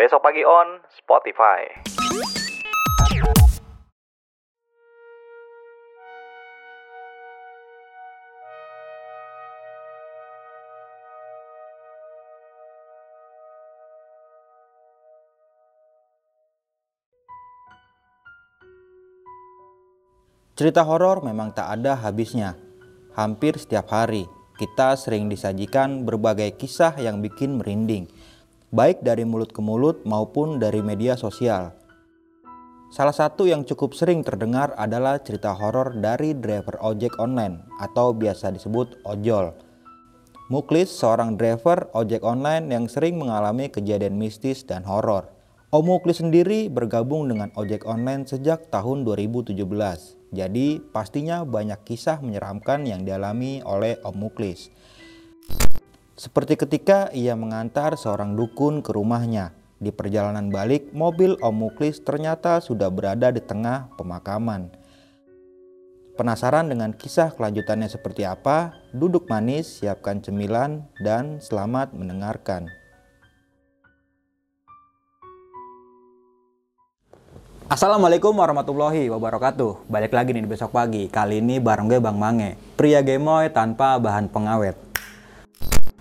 Besok pagi on Spotify. Cerita horor memang tak ada habisnya. Hampir setiap hari, kita sering disajikan berbagai kisah yang bikin merinding, baik dari mulut ke mulut maupun dari media sosial. Salah satu yang cukup sering terdengar adalah cerita horor dari driver ojek online atau biasa disebut ojol. Muklis seorang driver ojek online yang sering mengalami kejadian mistis dan horor. Om Muklis sendiri bergabung dengan ojek online sejak tahun 2017. Jadi pastinya banyak kisah menyeramkan yang dialami oleh Om Muklis. Seperti ketika ia mengantar seorang dukun ke rumahnya. Di perjalanan balik, mobil Om Muklis ternyata sudah berada di tengah pemakaman. Penasaran dengan kisah kelanjutannya seperti apa? Duduk manis, siapkan cemilan, dan selamat mendengarkan. Assalamualaikum warahmatullahi wabarakatuh Balik lagi nih di besok pagi Kali ini bareng gue Bang Mange Pria gemoy tanpa bahan pengawet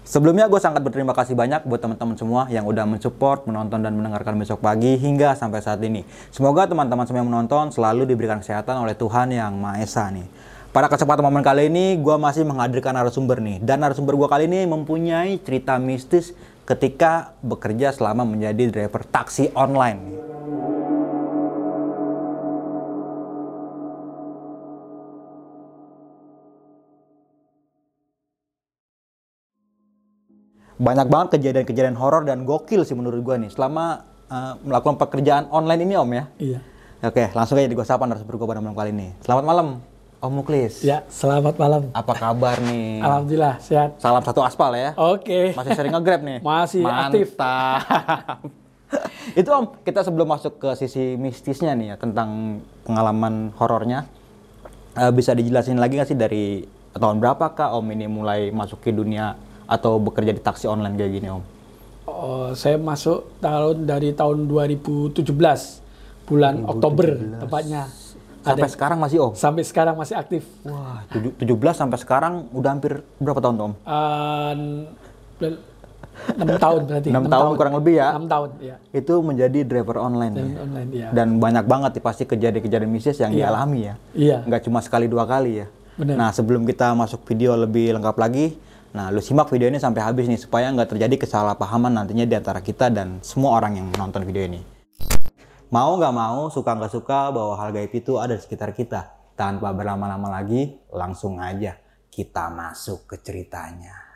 Sebelumnya gue sangat berterima kasih banyak buat teman-teman semua yang udah mensupport, menonton dan mendengarkan besok pagi hingga sampai saat ini. Semoga teman-teman semua yang menonton selalu diberikan kesehatan oleh Tuhan yang Maha Esa nih. Pada kesempatan momen kali ini, gue masih menghadirkan narasumber nih. Dan narasumber gue kali ini mempunyai cerita mistis ketika bekerja selama menjadi driver taksi online. Banyak banget kejadian-kejadian horor dan gokil sih menurut gue nih selama uh, melakukan pekerjaan online ini om ya. Iya. Oke, langsung aja di gue sapa narasumber gue pada malam kali ini. Selamat malam, Om Muklis. Ya, selamat malam. Apa kabar nih? Alhamdulillah sehat. Salam satu aspal ya. Oke. Masih sering nge-grab nih? Masih aktif. Mantap. Itu Om, kita sebelum masuk ke sisi mistisnya nih ya tentang pengalaman horornya, uh, bisa dijelasin lagi nggak sih dari tahun berapa kak Om ini mulai masuk ke dunia atau bekerja di taksi online kayak gini Om? Oh, saya masuk tahun dari tahun 2017 bulan 2017. Oktober tepatnya. Sampai Ada, sekarang masih Om? Sampai sekarang masih aktif. Wah, 17 sampai sekarang udah hampir berapa tahun Om? Uh, 6 tahun berarti. 6, 6 tahun, tahun kurang lebih ya? 6 tahun, ya. Itu menjadi driver online driver ya? online, ya. Dan banyak banget ya pasti kejadian-kejadian mistis yang iya. dialami ya? Iya. Nggak cuma sekali dua kali ya? Benar. Nah, sebelum kita masuk video lebih lengkap lagi, Nah, lu simak video ini sampai habis nih supaya nggak terjadi kesalahpahaman nantinya di antara kita dan semua orang yang menonton video ini. Mau nggak mau, suka nggak suka bahwa hal gaib itu ada di sekitar kita. Tanpa berlama-lama lagi, langsung aja kita masuk ke ceritanya.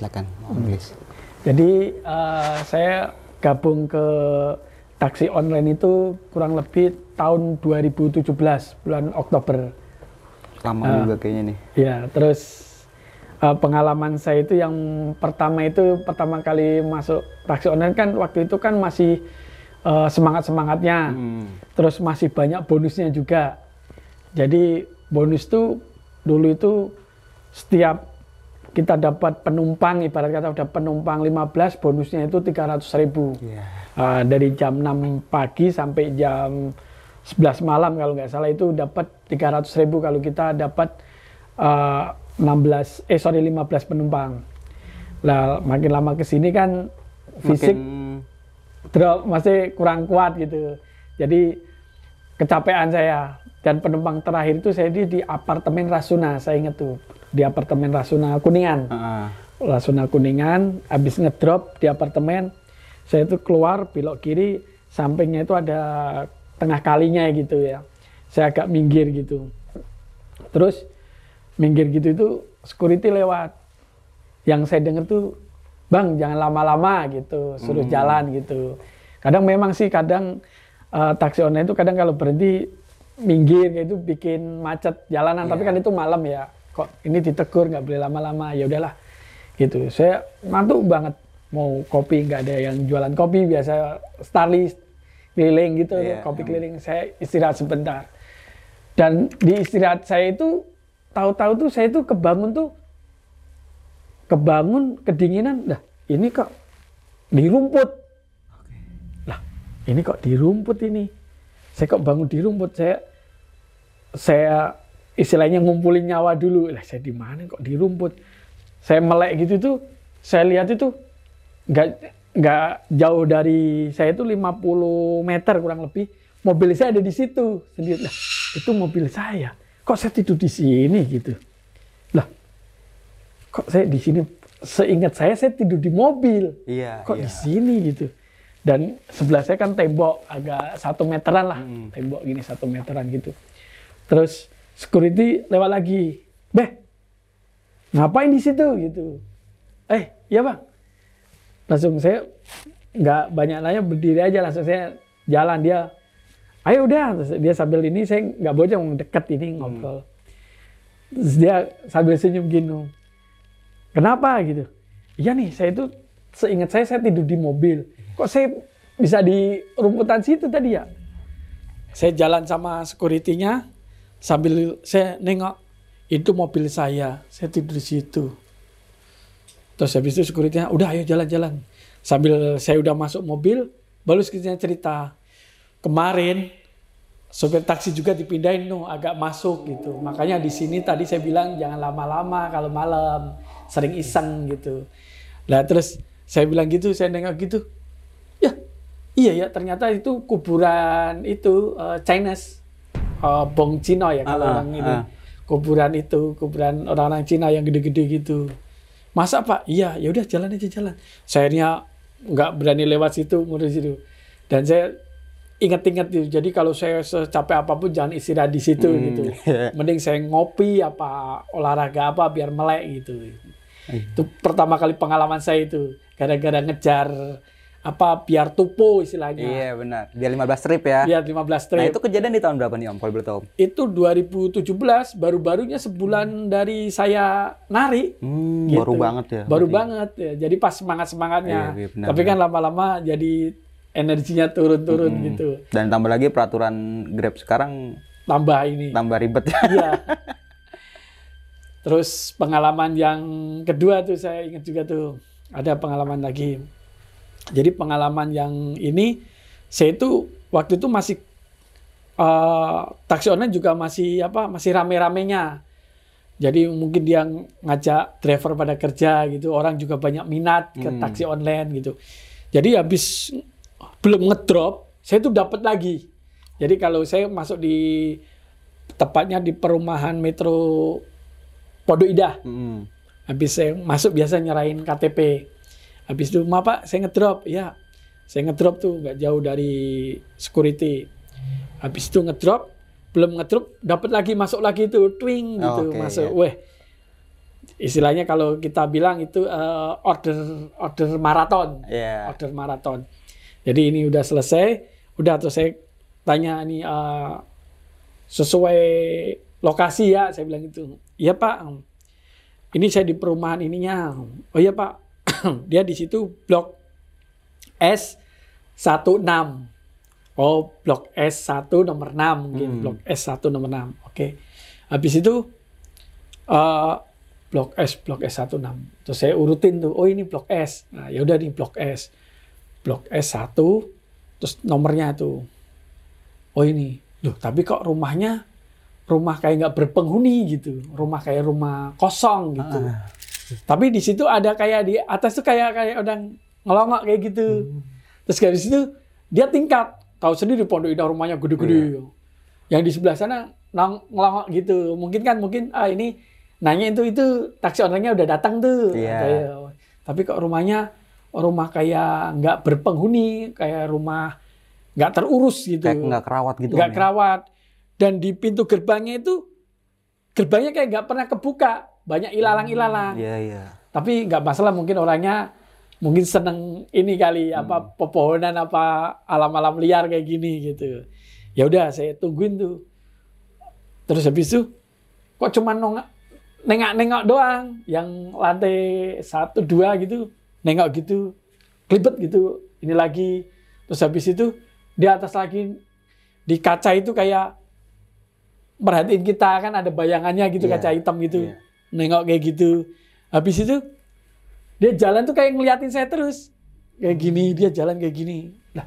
Silakan Inggris. Jadi uh, saya gabung ke taksi online itu kurang lebih tahun 2017 bulan Oktober. Lama uh, juga kayaknya nih. Ya, terus uh, pengalaman saya itu yang pertama itu pertama kali masuk taksi online kan waktu itu kan masih uh, semangat semangatnya, hmm. terus masih banyak bonusnya juga. Jadi bonus tuh dulu itu setiap kita dapat penumpang ibarat kata udah penumpang 15 bonusnya itu 300 ribu. Yeah. uh, dari jam 6 pagi sampai jam 11 malam kalau nggak salah itu dapat 300 ribu kalau kita dapat uh, 16 eh sorry 15 penumpang. Lah makin lama ke sini kan fisik makin... drop masih kurang kuat gitu. Jadi kecapean saya dan penumpang terakhir itu saya di, di apartemen Rasuna saya ingat tuh di apartemen Rasuna Kuningan. Uh. Rasuna Kuningan, habis ngedrop di apartemen, saya itu keluar belok kiri, sampingnya itu ada tengah kalinya gitu ya. Saya agak minggir gitu. Terus minggir gitu itu security lewat. Yang saya dengar tuh bang jangan lama-lama gitu suruh jalan gitu kadang memang sih kadang eh, taksi online itu kadang kalau berhenti minggir kayak itu bikin macet jalanan. Tapi kan itu malam ya kok ini ditegur nggak boleh lama-lama ya udahlah. Gitu. Saya ngantuk banget. Mau kopi nggak ada yang jualan kopi biasa Starly keliling gitu Iya. kopi keliling. Saya istirahat sebentar. Dan di istirahat saya itu tahu-tahu tuh saya tuh kebangun tuh kebangun kedinginan. Dah ini kok di rumput lah ini kok di rumput ini? Saya kok bangun di rumput saya saya istilahnya ngumpulin nyawa dulu. Lah saya di mana? Kok di rumput? Saya melek gitu tuh saya lihat itu nggak nggak jauh dari saya itu 50 meter kurang lebih. Mobil saya ada di situ. Sendiri lah itu mobil saya. Kok saya tidur di sini? Gitu. Lah kok saya di sini? Seingat saya saya tidur di mobil. Iya. kok iya. di sini? Gitu. Dan sebelah saya kan tembok agak satu meteran lah. Tembok gini satu meteran gitu terus security lewat lagi. Beh ngapain di situ? Gitu. Eh iya bang. Langsung saya nggak banyak nanya berdiri aja langsung saya jalan. Dia ayo udah. Terus dia sambil ini saya nggak bocor deket ini ngobrol. Terus dia sambil senyum gini kenapa? Gitu. Iya nih saya itu seingat saya saya tidur di mobil. Kok saya bisa di rumputan situ tadi ya? Saya jalan sama security-nya sambil saya nengok itu mobil saya saya tidur di situ. Terus habis itu security-nya udah ayo jalan-jalan. Sambil saya udah masuk mobil baru security cerita kemarin sopir taksi juga dipindahin tuh agak masuk gitu. Makanya di sini tadi saya bilang jangan lama-lama kalau malam sering iseng gitu. Lah terus saya bilang gitu saya nengok gitu ya iya ya ternyata itu kuburan itu eh, Chinese eh, Bong Cino ya kalau Ah, orang ini. ah. kuburan itu kuburan orang-orang Cina yang gede-gede gitu. Masa pak? Iya ya udah jalan aja jalan. Saya nggak berani lewat situ ngurus situ. Dan saya ingat-ingat itu. Jadi kalau saya secapek apa pun jangan istirahat di situ Hmm, gitu. Mending saya ngopi apa olahraga apa biar melek gitu. Itu pertama kali pengalaman saya itu. Gara-gara ngejar apa biar tupo istilahnya Iya benar. Biar 15 trip ya. biar 15 trip Nah itu kejadian di tahun berapa nih Om? Kalau boleh tahu. itu 2017 baru-barunya sebulan dari saya nari Hmm, Gitu. baru banget ya. baru berarti. banget ya jadi pas semangat semangatnya Iya, iya, benar, tapi kan lama-lama jadi energinya turun-turun Hmm. gitu Dan tambah lagi peraturan Grab sekarang tambah ini tambah ribet ya. iya terus pengalaman yang kedua tuh saya ingat juga tuh ada pengalaman lagi jadi pengalaman yang ini saya itu waktu itu masih eh, taksi online juga masih apa masih rame-ramenya. Jadi mungkin dia ngajak driver pada kerja gitu orang juga banyak minat ke Hmm. taksi online gitu. Jadi habis belum ngedrop saya tuh dapat lagi. Jadi kalau saya masuk di tepatnya di perumahan Metro Pondok Indah. Hmm. habis saya masuk biasa nyerahin KTP habis itu maaf pak saya ngedrop. Ya saya ngedrop tuh nggak jauh dari security. Habis itu ngedrop belum ngedrop dapat lagi masuk lagi tuh twing gitu Oke, masuk. ya. weh istilahnya kalau kita bilang itu eh, order order maraton. Iya. order maraton. Jadi ini udah selesai udah terus saya tanya ini eh, sesuai lokasi ya saya bilang gitu. Iya pak. Ini saya di perumahan ininya. Oh iya pak dia di situ blok S 16 oh blok S1 nomor 6 mungkin Hmm. blok S1 nomor 6 oke. Habis itu eh blok S blok S1 6 terus saya urutin tuh oh ini blok S. Nah ya udah nih blok S. Blok S1 terus nomornya tuh. Oh ini. Loh tapi kok rumahnya rumah kayak nggak berpenghuni gitu. Rumah kayak rumah kosong gitu. Ah. Tapi di situ ada kayak di atas tuh kayak kayak orang ngelongok kayak gitu. Terus dari situ dia tingkat. Tahu sendiri pondok indah rumahnya gede-gede. Yang di sebelah sana nang ngelongok gitu. Mungkin kan mungkin ah ini nanya itu itu taksi online-nya udah datang tuh. Kayak, tapi kok rumahnya rumah kayak nggak berpenghuni kayak rumah nggak terurus gitu. Kayak nggak kerawat gitu. nggak ya? kerawat. Dan di pintu gerbangnya itu gerbangnya kayak nggak pernah kebuka banyak ilalang-ilalang Iya iya. tapi nggak masalah mungkin orangnya mungkin seneng ini kali apa pepohonan apa alam-alam liar kayak gini gitu. Ya udah saya tungguin tuh. Terus habis itu kok cuma nongak nengak-nengok doang yang lantai satu dua gitu nengok gitu kelibet gitu ini lagi terus habis itu di atas lagi di kaca itu kayak merhatiin kita kan ada bayangannya gitu Iya, kaca hitam gitu iya. Nengok kayak gitu habis itu dia jalan tuh kayak ngeliatin saya terus kayak gini dia jalan kayak gini lah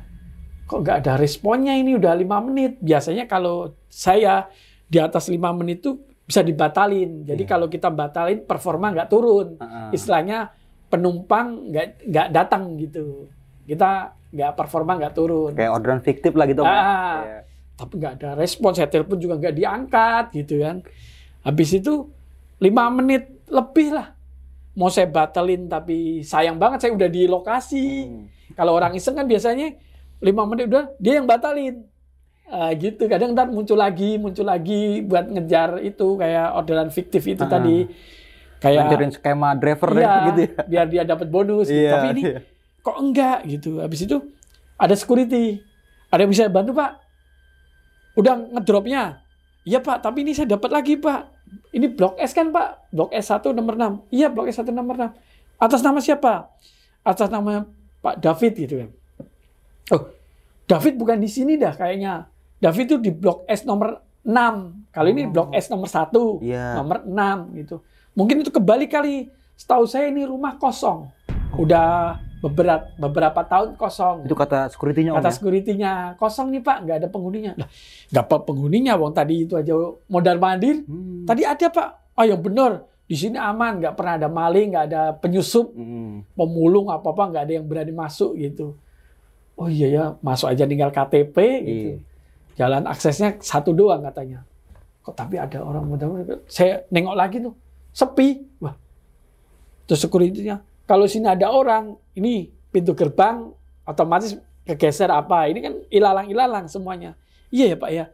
kok nggak ada responnya ini udah lima menit biasanya kalau saya di atas lima menit tuh bisa dibatalin jadi kalau kita batalin performa nggak turun Heeh. istilahnya penumpang nggak nggak datang gitu kita nggak performa nggak turun Kayak orderan fiktif lah gitu. Ya? Ah. Iya. tapi nggak ada respon saya telepon juga nggak diangkat gitu kan habis itu lima menit lebih lah. Mau saya batalin tapi sayang banget saya udah di lokasi. Hmm. kalau orang iseng kan biasanya lima menit udah dia yang batalin. Ah, gitu. Kadang ntar muncul lagi muncul lagi buat ngejar itu kayak orderan fiktif itu Ah. tadi kayak Ngancurin skema driver deh, iya, gitu ya. biar dia dapat bonus. Gitu. Iya, tapi ini iya. kok enggak gitu. Habis itu ada security. Ada yang bisa bantu pak. Udah ngedropnya. Iya pak. Tapi ini saya dapat lagi pak ini blok S kan pak? Blok S1 nomor 6 iya blok S1 nomor 6 atas nama siapa? Atas nama Pak David gitu kan. Oh David bukan di sini dah kayaknya. David itu di blok S nomor 6 kali ini blok S nomor 1 Iya. nomor 6 gitu. Mungkin itu kebalik kali. Setahu saya ini rumah kosong. Udah beberapa beberapa tahun kosong. Itu kata security-nya Om. kata ya? security-nya. Kosong nih pak. Nggak ada penghuninya. Lah nggak apa penghuninya wong. Tadi itu aja. Modal mandir. Hmm. tadi ada pak. Oh yang benar. Di sini aman. Nggak pernah ada maling nggak ada penyusup. Hmm. pemulung apa apa nggak ada yang berani masuk gitu. Oh iya ya. Masuk aja tinggal KTP gitu. Iya. jalan aksesnya satu doang katanya. Kok tapi ada orang muda saya nengok lagi tuh. Sepi. Wah. Terus security-nya kalau sini ada orang ini pintu gerbang otomatis kegeser apa ini kan ilalang ilalang semuanya iya ya pak ya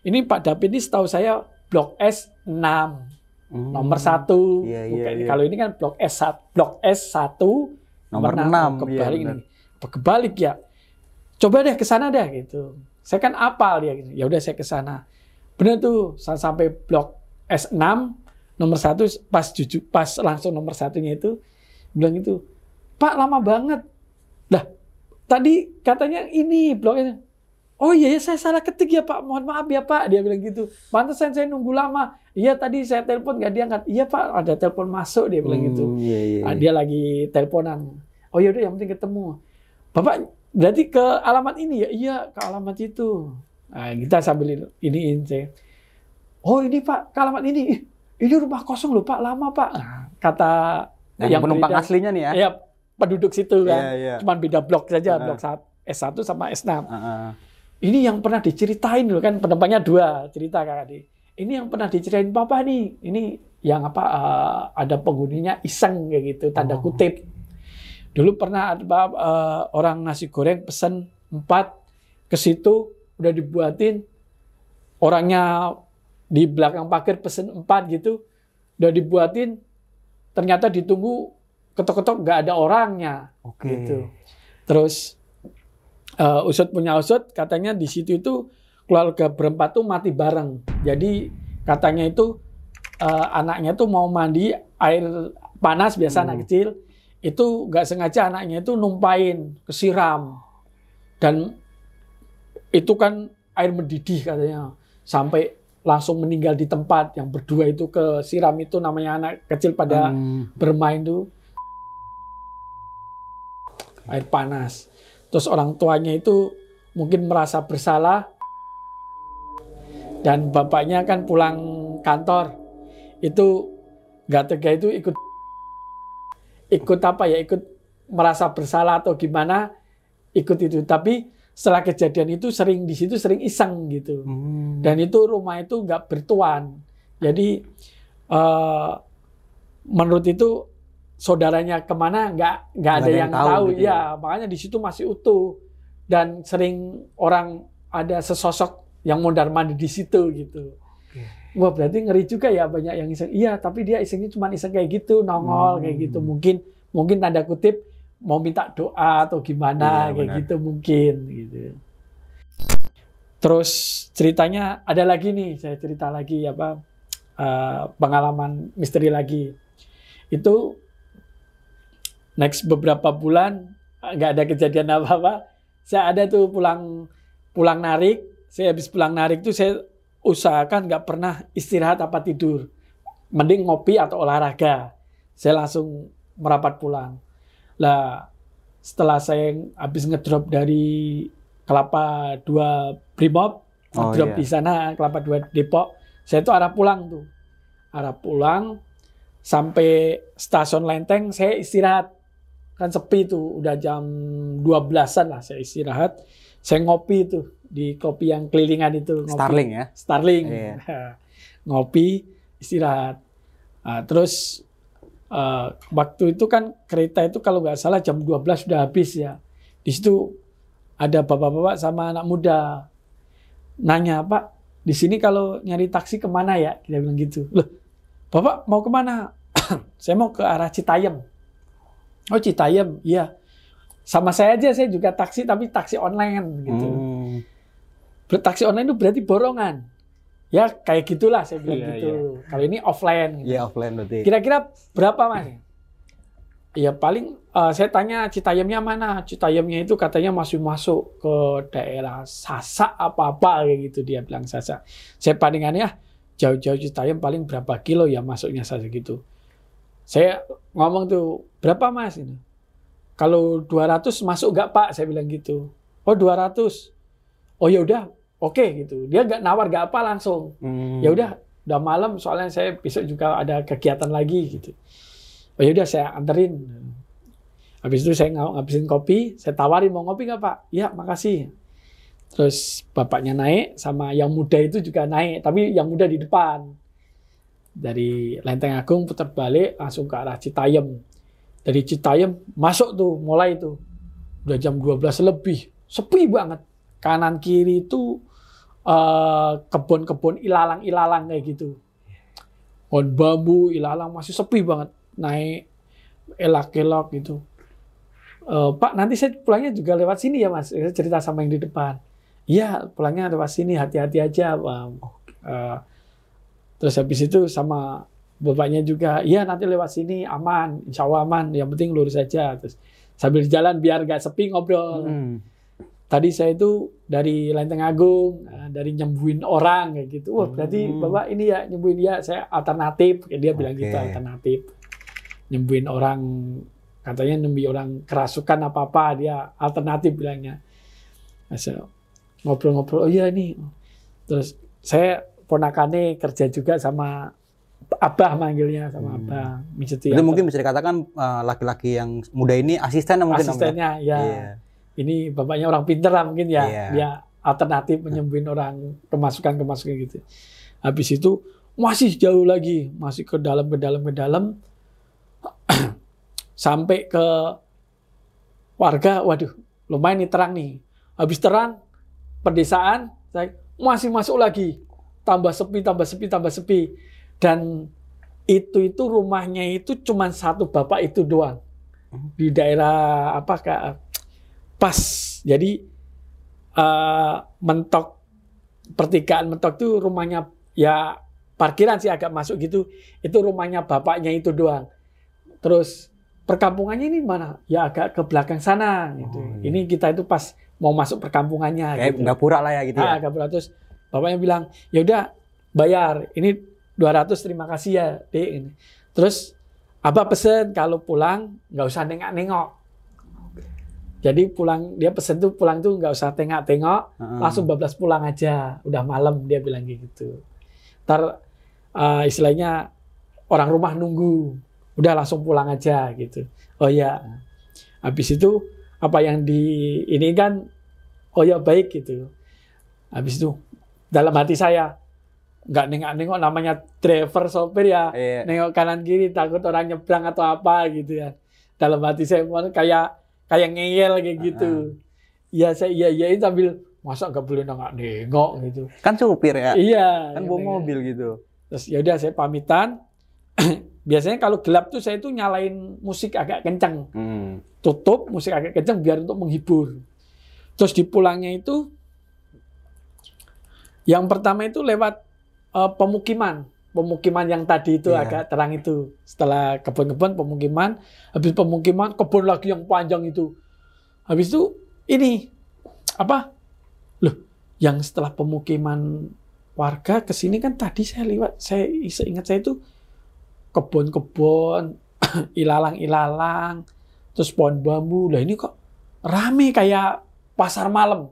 ini Pak David ini setahu saya blok S 6 Hmm. nomor satu Iya, iya, Bukan- iya. kalau ini kan blok S 1 blok S 1 Nomor enam. enam, Oh, iya, kebalik benar. ini kebalik ya coba deh ke sana deh gitu saya kan apal dia gitu ya udah saya ke sana benar tuh saya sampai blok S6 nomor satu pas jujur pas langsung nomor satunya itu bilang itu Pak lama banget lah tadi katanya ini blok ini Oh iya ya saya salah ketik ya Pak, mohon maaf ya Pak. Dia bilang gitu. Pantesan saya nunggu lama. Iya tadi saya telepon nggak diangkat. Iya Pak, ada telepon masuk dia bilang gitu. Hmm, Iya, iya. Ah, dia lagi teleponan. Oh yaudah yang penting ketemu. Bapak berarti ke alamat ini ya? Iya ke alamat itu. Nah, kita sambil iniin saya. Oh ini Pak ke alamat ini. Ini rumah kosong loh Pak, lama Pak. Nah, kata Yang, penumpang berida- aslinya nih ya. Ya penduduk situ kan. Iya, iya. Cuman beda blok saja, Ah. blok sat- S1 sama S6. Heeh. Ini yang pernah diceritain loh kan penumpangnya dua cerita Kak Adi. Ini yang pernah diceritain papa nih. Ini yang apa eh, ada penghuninya iseng kayak gitu tanda Oh. kutip. Dulu pernah ada eh, orang nasi goreng pesen empat ke situ udah dibuatin orangnya di belakang pagar pesen empat gitu udah dibuatin ternyata ditunggu ketok-ketok nggak ada orangnya Oke. gitu. Terus eh, usut punya usut katanya di situ itu keluarga berempat tuh mati bareng. Jadi katanya itu eh, anaknya tuh mau mandi air panas biasa anak kecil itu nggak sengaja anaknya itu numpain kesiram dan itu kan air mendidih katanya sampai langsung meninggal di tempat. Yang berdua itu kesiram. Itu namanya anak kecil pada Hmm. bermain tuh. Air panas. Terus orang tuanya itu mungkin merasa bersalah. Dan bapaknya kan pulang kantor. Itu nggak tega itu ikut ikut apa ya? Ikut merasa bersalah atau gimana? Ikut itu. Tapi setelah kejadian itu sering di situ sering iseng gitu. Hmm. dan itu rumah itu nggak bertuan. Jadi eh, menurut itu saudaranya ke mana nggak nggak ada, yang, tahu, gitu ya? makanya di situ masih utuh. Dan sering orang ada sesosok yang mondar mandir di situ gitu. Wah berarti ngeri juga ya banyak yang iseng. Iya tapi dia isengnya cuma iseng kayak gitu nongol Hmm. kayak gitu. Mungkin mungkin tanda kutip mau minta doa atau gimana Iya, kayak benar. gitu mungkin gitu. Terus ceritanya ada lagi nih, saya cerita lagi apa eh, pengalaman misteri lagi. Itu next beberapa bulan nggak ada kejadian apa-apa. Saya ada tuh pulang pulang narik, saya habis pulang narik tuh saya usahakan nggak pernah istirahat apa tidur. Mending ngopi atau olahraga. Saya langsung merapat pulang. Lah setelah saya habis ngedrop dari Kelapa 2 Brimob, Oh, ngedrop iya. di sana Kelapa 2 Depok, saya itu arah pulang tuh. Arah pulang sampai stasiun Lenteng saya istirahat. Kan sepi tuh, udah jam 12-an lah saya istirahat. Saya ngopi tuh di kopi yang kelilingan itu. Ngopi. Starling ya. Starling. Iya. Ngopi, istirahat. Nah, terus eh, waktu itu kan kereta itu kalau nggak salah jam 12 sudah habis ya. Di situ ada bapak-bapak sama anak muda. Nanya, Pak, di sini kalau nyari taksi ke mana ya? Kita bilang gitu. Loh, Bapak mau ke mana? saya mau ke arah Citayam. Oh Citayam, iya. Sama saya aja, saya juga taksi tapi taksi online gitu. Hmm. Taksi online itu berarti borongan. Ya kayak gitulah saya bilang Iya, gitu. Kalau ini offline. gitu. Iya offline berarti. Kira-kira berapa mas? Ya paling eh, saya tanya Citayamnya mana? Citayamnya itu katanya masih masuk ke daerah Sasak apa-apa kayak gitu dia bilang Sasak. Saya bandingannya ah, jauh-jauh Citayam paling berapa kilo ya masuknya Sasak gitu. Saya ngomong tuh berapa mas ini? Kalau 200 masuk nggak pak? Saya bilang gitu. Oh 200. Oh ya udah, oke gitu. Dia nggak nawar nggak apa langsung. Hmm. ya udah udah malam soalnya saya besok juga ada kegiatan lagi gitu. Oh ya udah saya anterin. Habis itu saya ng- ngabisin kopi saya tawarin mau ngopi nggak pak? Ya makasih. Terus bapaknya naik sama yang muda itu juga naik tapi yang muda di depan. Dari Lenteng Agung putar balik langsung ke arah Citayam dari Citayam masuk tuh mulai tuh. Udah jam 12 lebih. Sepi banget. Kanan kiri itu eh, kebun-kebun ilalang-ilalang kayak gitu. Pohon bambu, ilalang masih sepi banget. Naik elak-elok gitu. Eh, Pak, nanti saya pulangnya juga lewat sini ya Mas. Saya cerita sama yang di depan. Iya, pulangnya lewat sini, hati-hati aja. Pak. Eh, terus habis itu sama bapaknya juga, iya nanti lewat sini aman, insya Allah aman. Yang penting lurus aja. Terus sambil jalan biar gak sepi ngobrol Hmm. Tadi saya itu dari Lenteng Agung, eh, dari nyembuhin orang kayak gitu. Wah, berarti Hmm. Bapak ini ya nyembuhin dia, saya alternatif. Kayak dia bilang Oke. gitu, alternatif. Nyembuhin orang, katanya nyembuhin orang kerasukan apa-apa, dia alternatif bilangnya. Nah, saya ngobrol-ngobrol, oh iya nih. Terus saya ponakannya kerja juga sama Abah manggilnya sama Hmm. Abah. Itu mungkin bisa dikatakan eh, laki-laki yang muda ini asisten mungkin ya? asistennya ya. Iya. Ini bapaknya orang pinter lah mungkin ya. Iya. dia alternatif menyembuhin orang kemasukan kemasukan gitu. Habis itu masih jauh lagi masih ke dalam ke dalam ke dalam. Sampai ke warga waduh lumayan nih terang nih. Habis terang pedesaan saya masih masuk lagi. Tambah sepi tambah sepi tambah sepi. Dan itu itu rumahnya itu cuma satu bapak itu doang. Di daerah apa kak pas jadi eh, mentok pertigaan mentok tuh rumahnya ya parkiran sih agak masuk gitu itu rumahnya bapaknya itu doang terus perkampungannya ini mana ya agak ke belakang sana gitu Oh, iya. ini kita itu pas mau masuk perkampungannya Kayak gitu. nggak pura lah ya gitu Ah, ya. berat. Terus bapaknya bilang, ya udah bayar. Ini 200 terima kasih ya, Dek. Ini. Terus Abah pesen kalau pulang nggak usah nengok-nengok. Jadi pulang dia pesen tuh pulang tuh nggak usah tengok-tengok, Heeh. langsung bablas pulang aja. Udah malam dia bilang gitu. Ntar eh, istilahnya orang rumah nunggu, udah langsung pulang aja gitu. Oh ya, habis itu apa yang di ini kan, oh ya baik gitu. Habis itu dalam hati saya nggak nengok-nengok namanya driver sopir ya, Iya. nengok kanan kiri takut orang nyebrang atau apa gitu ya. Dalam hati saya kayak kayak ngeyel kayak gitu. Iya saya iya iyain sambil masa nggak boleh nengok nengok gitu. Kan supir ya. Iya. Kan bawa gitu. mobil gitu. Terus ya udah saya pamitan. biasanya kalau gelap tuh saya tuh nyalain musik agak kencang Hmm. tutup musik agak kencang biar untuk menghibur. Terus di pulangnya itu yang pertama itu lewat eh, pemukiman. Pemukiman yang tadi itu Iya. agak terang itu. Setelah kebun-kebun pemukiman, habis pemukiman kebun lagi yang panjang itu. Habis itu ini apa? Loh, yang setelah pemukiman warga ke sini kan tadi saya lewat saya ingat saya itu kebun-kebun, ilalang-ilalang, terus pohon bambu. Lah ini kok rame kayak pasar malam.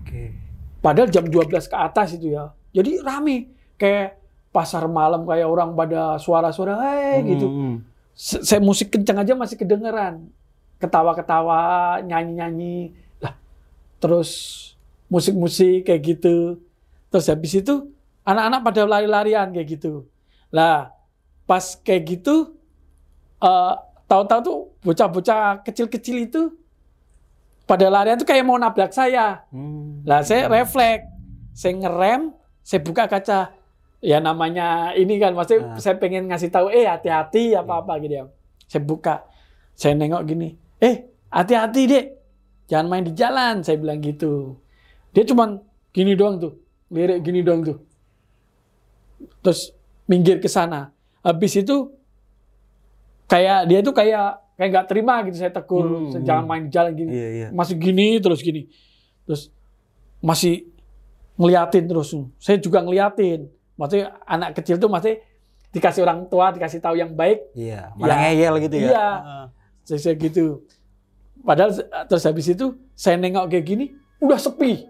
Oke. Padahal jam 12 ke atas itu ya. Jadi rame kayak pasar malam kayak orang pada suara-suara hey, gitu. Hmm. Saya musik kencang aja masih kedengeran. Ketawa-ketawa, nyanyi-nyanyi. Lah, terus musik-musik kayak gitu. Terus habis itu anak-anak pada lari-larian kayak gitu. Lah, pas kayak gitu eh tahu-tahu tuh bocah-bocah kecil-kecil itu pada larian tuh kayak mau nabrak saya. Hmm. Lah saya refleks, saya ngerem, saya buka kaca. Ya namanya ini kan, maksudnya Ah. saya pengen ngasih tahu, eh hati-hati apa-apa gitu ya. Saya buka, saya nengok gini, eh hati-hati dek, jangan main di jalan, saya bilang gitu. Dia cuman gini doang tuh, lirik gini doang tuh. Terus minggir ke sana. Habis itu kayak dia tuh kayak kayak nggak terima gitu saya tegur, Hmm. jangan main di jalan gini Iya, iya. masih gini terus gini terus masih ngeliatin terus saya juga ngeliatin maksudnya anak kecil tuh masih dikasih orang tua dikasih tahu yang baik Iya. Malah Ya. ngeyel gitu ya. Iya. Heeh. saya, gitu padahal terus habis itu saya nengok kayak gini udah sepi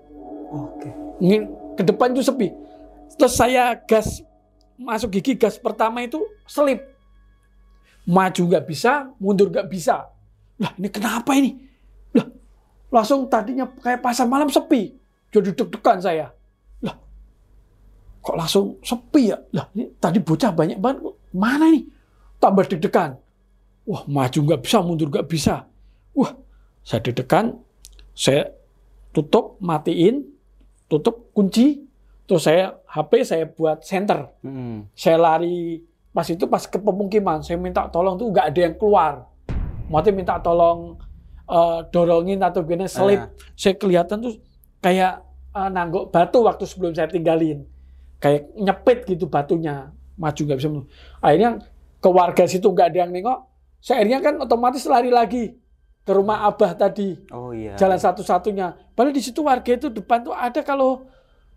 Oke. Ngin- ke depan itu sepi terus saya gas masuk gigi gas pertama itu selip maju nggak bisa mundur nggak bisa lah ini kenapa ini lah langsung tadinya kayak pasar malam sepi jadi deg-degan saya kok langsung sepi ya? Lah ini tadi bocah banyak banget mana ini? Tambah deg-degan. Wah maju nggak bisa mundur nggak bisa. Wah saya deg-degan saya tutup matiin tutup kunci terus saya HP saya buat center Hmm. saya lari pas itu pas ke pemukiman saya minta tolong tuh nggak ada yang keluar. Maksudnya minta tolong eh, dorongin atau gini selip. Ah. saya kelihatan tuh kayak eh, nangguk batu waktu sebelum saya tinggalin kayak nyepit gitu batunya maju nggak bisa mundur. akhirnya ke warga situ nggak ada yang nengok saya akhirnya kan otomatis lari lagi ke rumah abah tadi Oh iya. jalan satu-satunya. Padahal di situ warga itu depan tuh ada kalau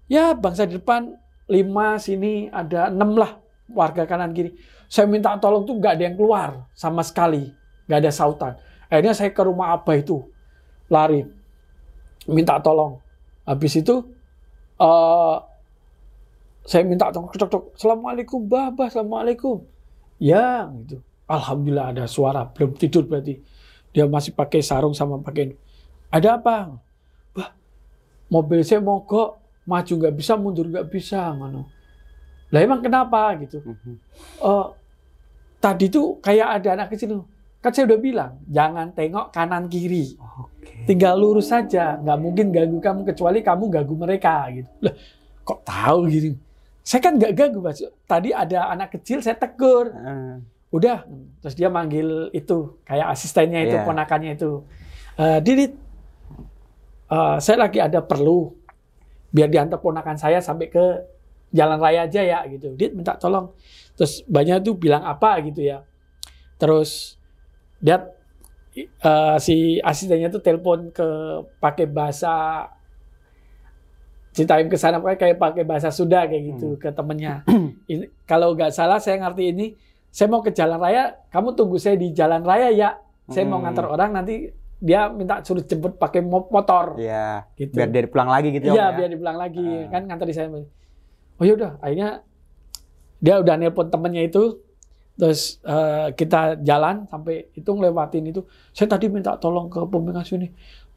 ya bangsa di depan lima sini ada enam lah warga kanan kiri. Saya minta tolong tuh nggak ada yang keluar sama sekali, nggak ada sautan. Akhirnya saya ke rumah abah itu lari minta tolong. Habis itu eh saya minta tolong, tok, tok, assalamualaikum, bah, bah, assalamualaikum. Ya, gitu. Alhamdulillah ada suara, belum tidur berarti. Dia masih pakai sarung sama pakai ini. Ada apa? Bah, mobil saya mogok, maju nggak bisa, mundur nggak bisa, ngono. Lah emang kenapa gitu? Eh, tadi tuh kayak ada anak kecil. Kan saya udah bilang, jangan tengok kanan kiri. Oke. Tinggal lurus saja, nggak mungkin ganggu kamu kecuali kamu ganggu mereka gitu. Lah, kok tahu gitu? Saya kan nggak ganggu, Mas. Tadi ada anak kecil, saya tegur. Heeh. Udah, terus dia manggil itu kayak asistennya itu, Iya. ponakannya itu. Eh, Didit, eh, saya lagi ada perlu biar diantar ponakan saya sampai ke jalan raya aja ya gitu. Dit minta tolong. Terus banyak tuh bilang apa gitu ya. Terus dia eh, si asistennya tuh telepon ke pakai bahasa ceritain ke sana kayak pakai bahasa Sunda kayak gitu ke temennya. Ini, kalau nggak salah saya ngerti ini, saya mau ke jalan raya, kamu tunggu saya di jalan raya ya. Saya mau Hmm. ngantar orang nanti dia minta suruh jemput pakai mo- motor. Iya. Gitu. Biar dia pulang lagi gitu Iya, Om, ya. biar dipulang lagi Ah. kan ngantar di saya. Oh yaudah, akhirnya dia udah nelpon temennya itu, terus eh, kita jalan sampai itu ngelewatin itu. Saya tadi minta tolong ke pemimpin sini.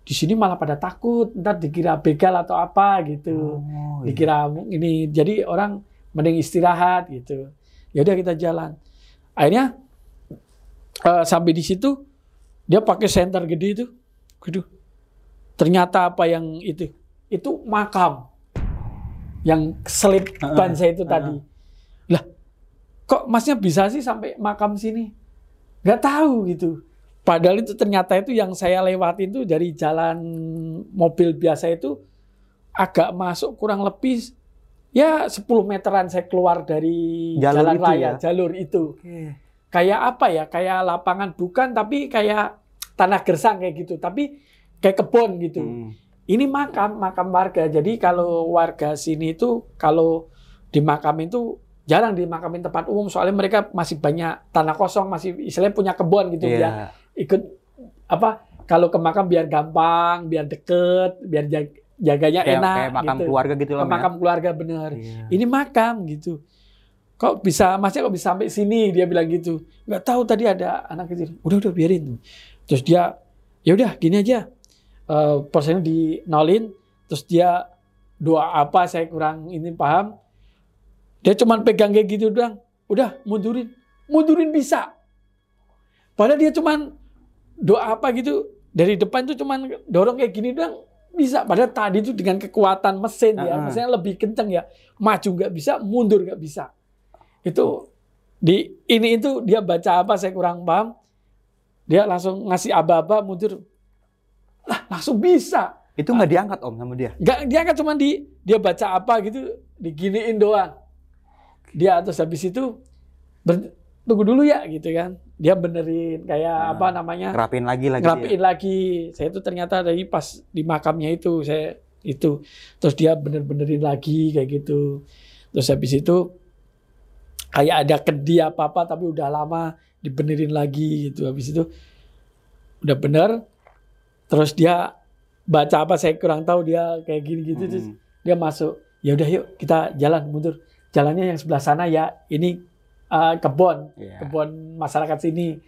Di sini malah pada takut, ntar dikira begal atau apa gitu. Oh, iya. Dikira ini jadi orang mending istirahat gitu. Ya udah kita jalan. Akhirnya eh, sampai di situ dia pakai senter gede itu. Gitu. Ternyata apa yang itu? Itu makam yang selip ban saya itu tadi. Lah, kok masnya bisa sih sampai makam sini? Nggak tahu gitu. Padahal itu ternyata itu yang saya lewatin itu dari jalan mobil biasa itu agak masuk kurang lebih ya 10 meteran saya keluar dari Jalur jalan itu raya, ya? jalur itu. Kayak apa ya? Kayak lapangan bukan tapi kayak tanah gersang kayak gitu, tapi kayak kebun gitu. Hmm. Ini makam, makam warga. Jadi kalau warga sini itu kalau di makam itu jarang dimakamin tempat umum soalnya mereka masih banyak tanah kosong, masih istilahnya punya kebun gitu Iya. ya. Ikut apa? Kalau ke makam biar gampang, biar deket, biar jag- jaganya Kayak, enak kayak makam gitu. keluarga gitu lah. makam keluarga bener. Iya. Ini makam gitu. Kok bisa, masnya kok bisa sampai sini? Dia bilang gitu. Nggak tahu tadi ada anak kecil. Udah udah biarin. Terus dia, ya udah gini aja. Eh persennya di nolin. Terus dia doa apa saya kurang ini paham. Dia cuman pegang kayak gitu doang. Udah mundurin, mundurin bisa. Padahal dia cuman doa apa gitu dari depan tuh cuman dorong kayak gini doang bisa. Padahal tadi tuh dengan kekuatan mesin ya, Ah. mesinnya lebih kenceng ya. Maju nggak bisa, mundur nggak bisa. Itu di ini itu dia baca apa saya kurang paham. Dia langsung ngasih aba-aba mundur. Lah langsung bisa. Itu nggak diangkat om sama dia. Nggak, dia kan cuma di dia baca apa gitu diginiin doang. Dia terus habis itu ber- tunggu dulu ya gitu kan. Dia benerin kayak Ah, apa namanya? Ngerapin lagi lagi. ngerapiin lagi. Saya itu ternyata dari pas di makamnya itu saya itu terus dia bener-benerin lagi kayak gitu. Terus habis itu kayak ada kendi apa apa tapi udah lama dibenerin lagi gitu. Habis itu udah bener. Terus dia baca apa saya kurang tahu dia kayak gini gitu terus Hmm. dia masuk. Ya udah yuk kita jalan mundur. Jalannya yang sebelah sana ya ini uh, kebun Iya. kebun masyarakat sini.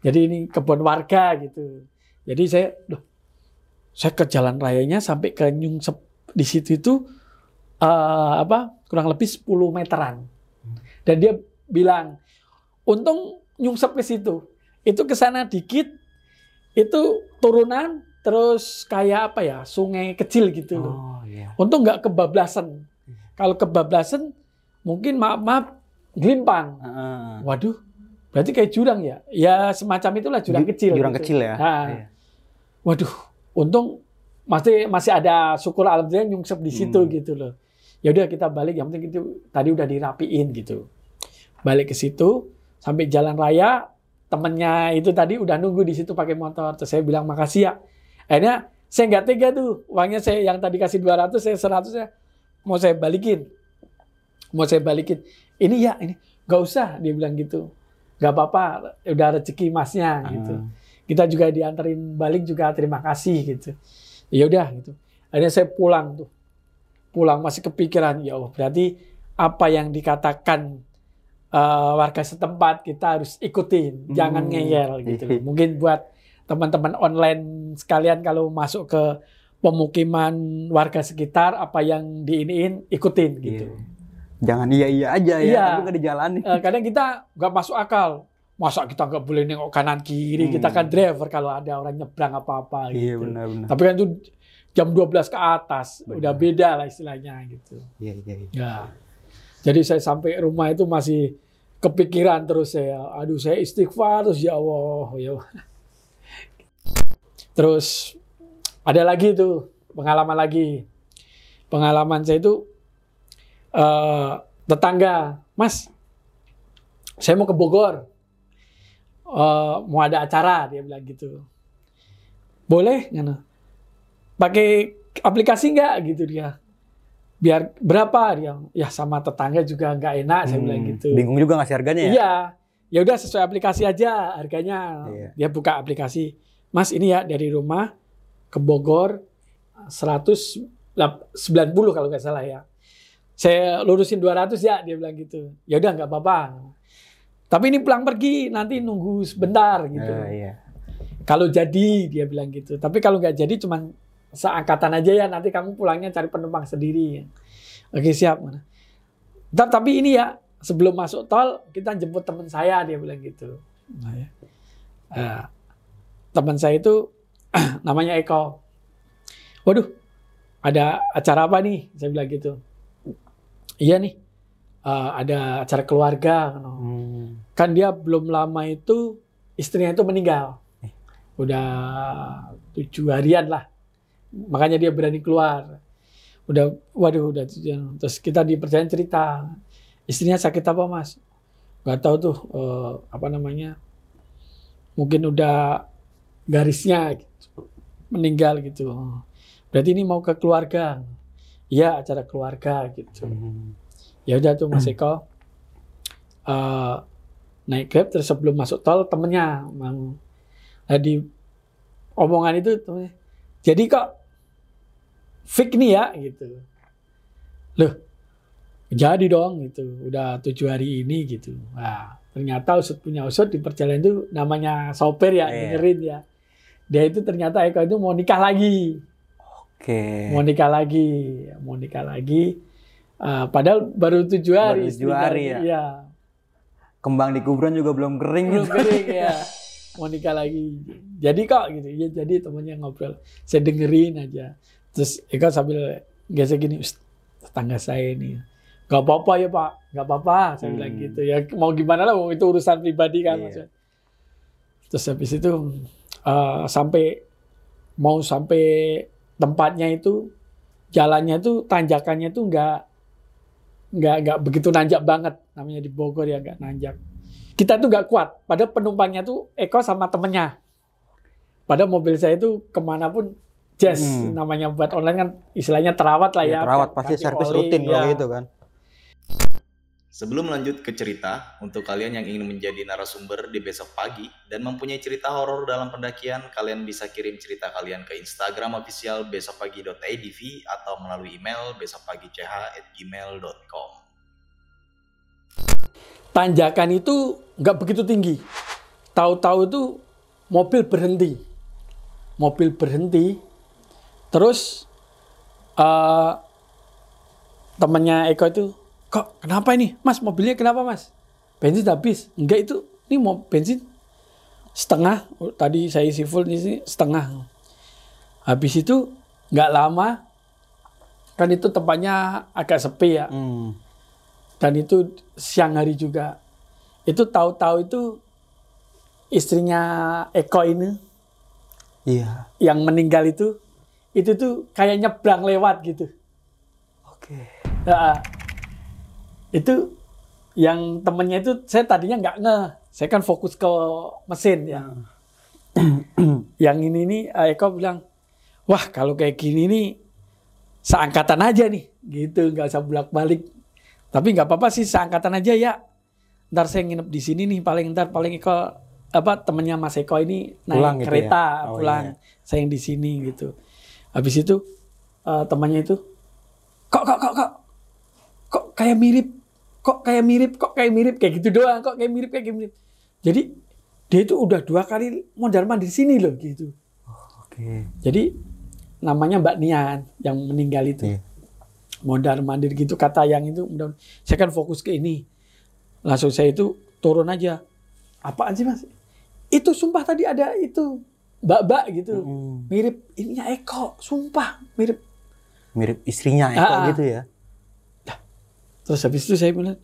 Jadi ini kebun warga gitu. Jadi saya, loh, saya ke jalan rayanya sampai ke Nyungsep di situ itu eh, apa kurang lebih 10 meteran. Dan dia bilang, untung Nyungsep ke situ. Itu ke sana dikit, itu turunan terus kayak apa ya sungai kecil gitu loh. Oh iya. Untung nggak kebablasan. Kalau kebablasan mungkin maaf gelimpang. Heeh. Waduh, berarti kayak jurang ya? Ya semacam itulah jurang Ju- kecil. Jurang gitu. kecil ya. Nah, Iya. Waduh, untung masih masih ada syukur alhamdulillah nyungsep di situ Hmm. gitu loh. Ya udah kita balik, yang penting itu tadi udah dirapiin gitu. Balik ke situ sampai jalan raya, temennya itu tadi udah nunggu di situ pakai motor. Terus saya bilang makasih ya. Akhirnya saya nggak tega tuh, uangnya saya yang tadi kasih 200, saya 100 ya mau saya balikin. Mau saya balikin. Ini ya, ini nggak usah dia bilang gitu. Nggak apa-apa, udah rezeki masnya gitu Ah. kita juga dianterin balik juga terima kasih gitu ya udah gitu akhirnya saya pulang tuh pulang masih kepikiran ya Allah berarti apa yang dikatakan eh, warga setempat kita harus ikutin jangan Hmm. ngeyel gitu mungkin buat teman-teman online sekalian kalau masuk ke pemukiman warga sekitar apa yang diiniin ikutin gitu Iya. Jangan iya iya aja ya, Iya. tapi nggak dijalani. Eh, kadang kita nggak masuk akal. Masa kita nggak boleh nengok kanan kiri, kita Hmm. kan driver kalau ada orang nyebrang apa-apa Iya gitu. benar benar. Tapi kan itu jam 12 ke atas, Benar. udah beda lah istilahnya gitu. Iya iya. iya. Ya. Jadi saya sampai rumah itu masih kepikiran terus saya. Aduh, saya istighfar terus ya Allah, ya Allah. Terus ada lagi tuh pengalaman lagi. Pengalaman saya itu eh, tetangga, Mas, saya mau ke Bogor, Eh, mau ada acara, dia bilang gitu. Boleh, Ngana. Pakai aplikasi nggak gitu dia? Biar berapa dia? Ya sama tetangga juga nggak enak, saya bilang Hmm, gitu. Bingung juga ngasih harganya ya? Iya, ya udah sesuai aplikasi aja harganya. Iya. Dia buka aplikasi. Mas ini ya dari rumah ke Bogor 190 kalau nggak salah ya. Saya lurusin 200 ya, dia bilang gitu. Ya udah nggak apa-apa. Tapi ini pulang pergi, nanti nunggu sebentar gitu. Eh, iya. Kalau jadi dia bilang gitu. Tapi kalau nggak jadi cuman seangkatan aja ya. Nanti kamu pulangnya cari penumpang sendiri. Oke siap. Tapi, tapi ini ya sebelum masuk tol kita jemput teman saya dia bilang gitu. Nah, ya. Nah, teman saya itu namanya Eko. Waduh, ada acara apa nih? Saya bilang gitu. Iya nih, eh, ada acara keluarga. Hmm. kan dia belum lama itu istrinya itu meninggal Eh. udah tujuh harian lah makanya dia berani keluar udah waduh udah tujuh- terus kita dipercaya cerita istrinya sakit apa mas nggak tahu tuh eh, apa namanya mungkin udah garisnya gitu. meninggal gitu berarti ini mau ke keluarga iya acara keluarga gitu. Hmm. ya udah tuh Mas Eko. Eh, naik grab terus sebelum masuk tol temennya mang nah, di omongan itu temennya, jadi kok fake nih ya? gitu. Loh jadi dong gitu. Udah tujuh hari ini gitu. Nah ternyata usut punya usut di perjalanan itu namanya sopir ya Iya. dengerin ya. Dia itu ternyata Eko itu mau nikah lagi Oke. mau nikah lagi mau nikah lagi Ah, padahal baru tujuh hari Baru tujuh hari ya? Iya, Kembang di kuburan juga belum kering belum gitu. kering ya mau nikah lagi jadi kok gitu ya jadi temennya ngobrol saya dengerin aja terus Eko sambil gesek gini "Ust, tetangga saya ini nggak apa-apa ya pak nggak apa-apa saya Hmm. bilang gitu ya mau gimana lah itu urusan pribadi kan Iya. maksudnya. terus habis itu eh, sampai mau sampai tempatnya itu jalannya itu tanjakannya itu nggak nggak nggak begitu nanjak banget namanya di Bogor ya nggak nanjak kita tuh nggak kuat padahal penumpangnya tuh Eko sama temennya padahal mobil saya itu ke mana pun jazz Hmm. namanya buat online kan istilahnya terawat lah ya, Ya, terawat pasti servis rutin kalau ya. gitu kan. Sebelum lanjut ke cerita, untuk kalian yang ingin menjadi narasumber di besok pagi dan mempunyai cerita horor dalam pendakian, kalian bisa kirim cerita kalian ke Instagram official besokpagi.idv atau melalui email besokpagi.ch@gmail.com. tanjakan itu nggak begitu tinggi. Tahu-tahu itu mobil berhenti, mobil berhenti, terus eh temannya Eko itu, kok kenapa ini, Mas mobilnya kenapa Mas? Bensin habis? Enggak itu, ini mau bensin setengah. Tadi saya isi full di sini setengah. Habis itu nggak lama, kan itu tempatnya agak sepi ya Hmm. dan itu siang hari juga. Itu tahu-tahu itu istrinya Eko ini Iya. yang meninggal itu itu tuh kayak nyebrang lewat gitu. Oke. Ya, itu yang temennya itu saya tadinya nggak nge, saya kan fokus ke mesin ya. yang ini nih eh, Eko bilang, wah kalau kayak gini nih seangkatan aja nih, gitu nggak usah bolak balik. Tapi nggak apa-apa sih seangkatan aja ya. Ntar saya nginep di sini nih paling ntar paling Eko apa temennya Mas Eko ini naik Pulang gitu kereta ya? Oh, pulang, iya. saya yang di sini gitu. Habis itu eh, temannya itu kok kok kok kok kok kayak mirip kok kayak mirip kok kayak mirip kayak gitu doang kok kayak mirip kayak mirip jadi dia itu udah dua kali mondar mandir sini loh gitu Oke. jadi namanya Mbak Nian yang meninggal itu Iya. mondar mandir gitu kata yang itu mudah saya kan fokus ke ini langsung saya itu turun aja apaan sih mas itu sumpah tadi ada itu mbak-mbak gitu Mm. mirip ininya Eko sumpah mirip Mirip istrinya Eko Ah, ah. gitu ya. Terus habis itu saya bilang,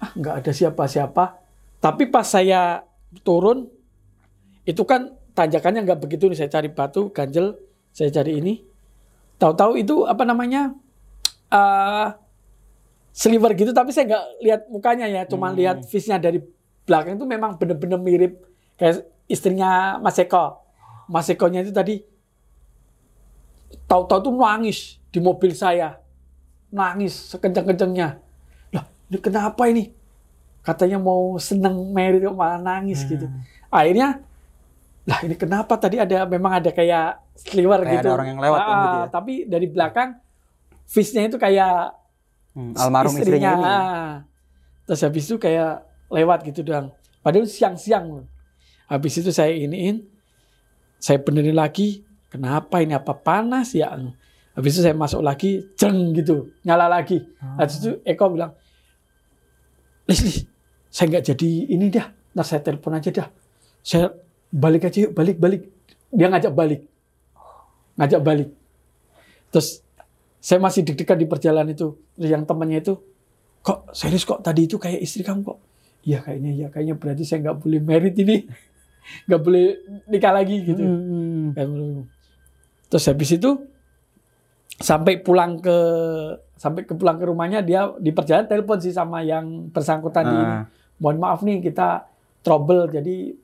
ah nggak ada siapa-siapa. Tapi pas saya turun, itu kan tanjakannya nggak begitu nih. Saya cari batu, ganjel, saya cari ini. Tahu-tahu itu apa namanya, eh sliver gitu. Tapi saya nggak lihat mukanya ya, cuma Hmm. lihat face-nya dari belakang itu memang bener-bener mirip kayak istrinya Mas Eko. Mas Ekonya itu tadi tahu-tahu tuh nangis di mobil saya nangis sekencang-kencangnya. Lah, ini kenapa ini? Katanya mau seneng merit kok malah nangis gitu. Akhirnya, lah ini kenapa tadi ada memang ada kayak sliver Kayak gitu. ada orang yang lewat kan Ah, gitu ya? Tapi dari belakang face-nya itu kayak Hmm, Almarhum istrinya, ini. ya? ah. Terus habis itu kayak lewat gitu doang. Padahal siang-siang loh. Habis itu saya iniin, saya benerin lagi. Kenapa ini apa panas ya? Habis itu saya masuk lagi, jeng gitu, nyala lagi. Habis itu Eko bilang, Lis, saya nggak jadi ini dah. Ntar saya telepon aja dah. Saya balik aja yuk, balik, balik. Dia ngajak balik. Ngajak balik. Terus saya masih deg-degan di perjalanan itu Terus yang temannya itu kok serius kok tadi itu kayak istri kamu kok iya kayaknya iya kayaknya berarti saya nggak boleh merit ini nggak boleh nikah lagi gitu Hmm. Kayak gitu. terus habis itu sampai pulang ke sampai ke pulang ke rumahnya dia di perjalanan telepon sih sama yang bersangkutan di Ah. mohon maaf nih kita trouble jadi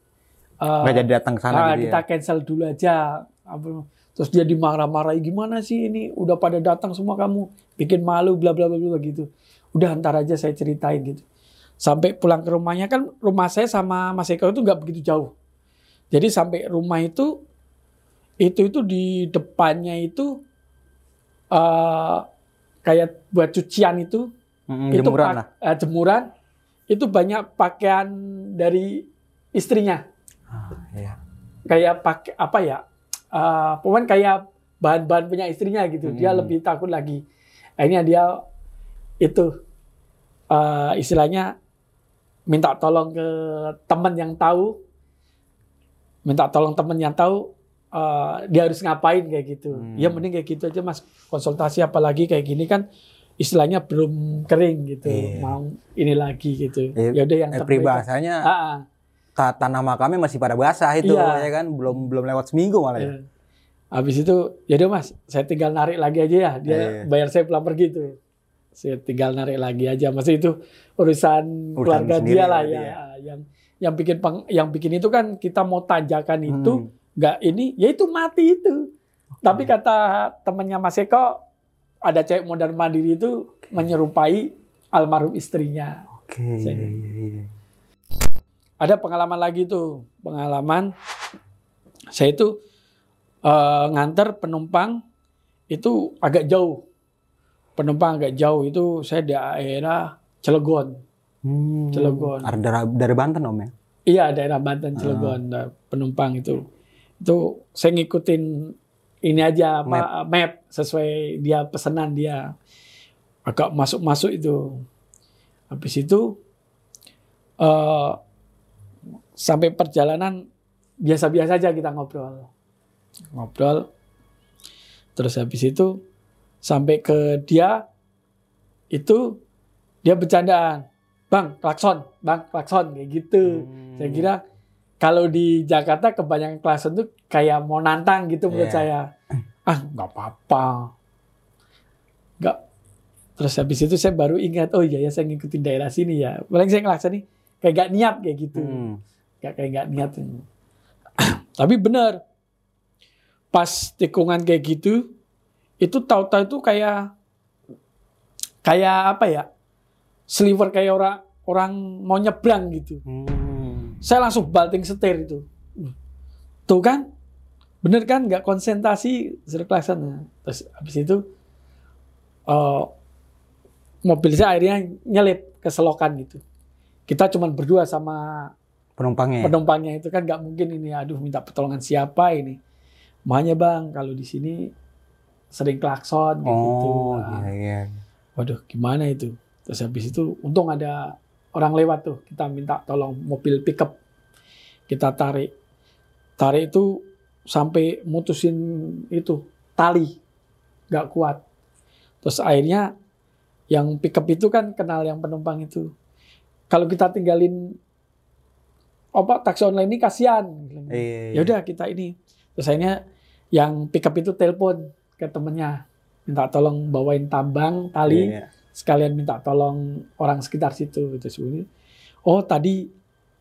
eh, Nggak jadi datang ke sana ah, gitu kita ya. cancel dulu aja. Terus dia dimarah-marahi gimana sih ini? Udah pada datang semua kamu bikin malu bla bla bla bla gitu. Udah ntar aja saya ceritain gitu. Sampai pulang ke rumahnya kan rumah saya sama Mas Eko itu nggak begitu jauh. Jadi sampai rumah itu itu itu di depannya itu eh kayak buat cucian itu Hmm, itu jemuran pak- lah. eh, jemuran itu banyak pakaian dari istrinya Ah, iya. kayak pakai apa ya pokoknya kayak bahan-bahan punya istrinya gitu dia Hmm. lebih takut lagi akhirnya dia itu eh istilahnya minta tolong ke teman yang tahu minta tolong teman yang tahu eh, dia harus ngapain kayak gitu Hmm. ya mending kayak gitu aja mas konsultasi apalagi kayak gini kan istilahnya belum kering gitu Iya. mau ini lagi gitu Eh, ya udah yang Eh, peribahasanya Ah, ah. ta- tanah makamnya masih pada basah itu Iya. ya kan belum belum lewat seminggu malah ya. Iya. Habis itu, ya udah mas, saya tinggal narik lagi aja ya. Dia Iya. bayar saya pulang pergi tuh. Saya tinggal narik lagi aja. Masih itu urusan, keluarga dia lah ya. ya. Yang yang bikin peng- yang bikin itu kan kita mau tanjakan itu Hmm. Nggak ini, ya itu mati itu. Tapi kata temannya Mas Eko, ada cewek modern mandiri itu menyerupai almarhum istrinya. Oke. Saya- iya, iya, iya. ada pengalaman lagi tuh pengalaman saya itu eh, nganter penumpang itu agak jauh penumpang agak jauh itu saya di daerah Cilegon Hmm. Cilegon. Ar- Dari, dari Banten om ya. iya daerah Banten Cilegon Nah, penumpang itu itu saya ngikutin ini aja apa map, sesuai dia pesanan dia. Agak masuk-masuk itu. Habis itu eh sampai perjalanan biasa-biasa aja kita ngobrol. Ngobrol. Terus habis itu sampai ke dia itu dia bercandaan. Bang klakson bang klakson kayak gitu. Hmm. saya kira kalau di Jakarta kebanyakan klakson tuh kayak mau nantang gitu menurut Iya. saya ah nggak apa-apa nggak terus habis itu saya baru ingat oh iya ya saya ngikutin daerah sini ya paling saya klakson nih kayak gak niat kayak gitu Hmm. Gak kayak nggak niat. Tapi benar. Pas tikungan kayak gitu, itu tahu-tahu itu kayak kayak apa ya? Sliver kayak orang orang mau nyebrang gitu. Hmm. Saya langsung banting setir itu. Tuh kan? Bener kan? Nggak konsentrasi suruh klakson. Terus habis itu eh, mobil saya akhirnya nyelip ke selokan gitu. Kita cuman berdua sama Penumpangnya. penumpangnya itu kan nggak mungkin ini aduh minta pertolongan siapa ini makanya bang kalau di sini sering klakson kayak gitu oh Nah, iya iya. waduh gimana itu terus habis itu untung ada orang lewat tuh kita minta tolong mobil pickup. Kita tarik. Tarik itu sampai mutusin itu tali. Nggak kuat. Terus akhirnya yang pickup itu kan kenal yang penumpang itu. Kalau kita tinggalin apa taksi online ini kasihan. Iya, ya udah kita ini. Terus akhirnya yang pickup itu telepon ke temennya. Minta tolong bawain tambang tali. Iya. Sekalian minta tolong orang sekitar situ gitu sebenarnya oh tadi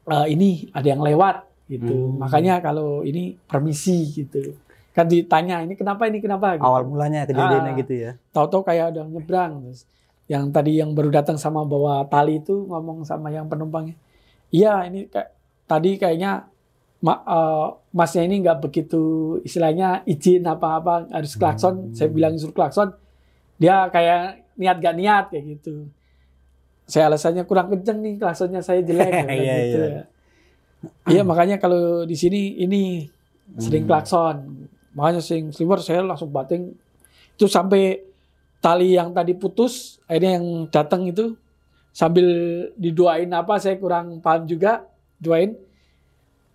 eh, ini ada yang lewat gitu Hmm. makanya kalau ini permisi gitu kan ditanya ini kenapa ini kenapa gitu. Awal mulanya kejadiannya Ah. gitu ya. tahu-tahu kayak ada nyebrang terus yang tadi yang baru datang sama bawa tali itu ngomong sama yang penumpangnya iya ini kayak tadi kayaknya ma- eh, masnya ini nggak begitu istilahnya izin apa-apa harus klakson Hmm. saya bilang suruh klakson dia kayak niat gak niat kayak gitu saya alasannya kurang kenceng nih klaksonnya saya jelek kayak Iya, gitu iya. ya. iya makanya kalau di sini ini sering Hmm. klakson makanya sering sliver saya langsung bating itu sampai tali yang tadi putus akhirnya yang datang itu sambil diduain apa saya kurang paham juga duain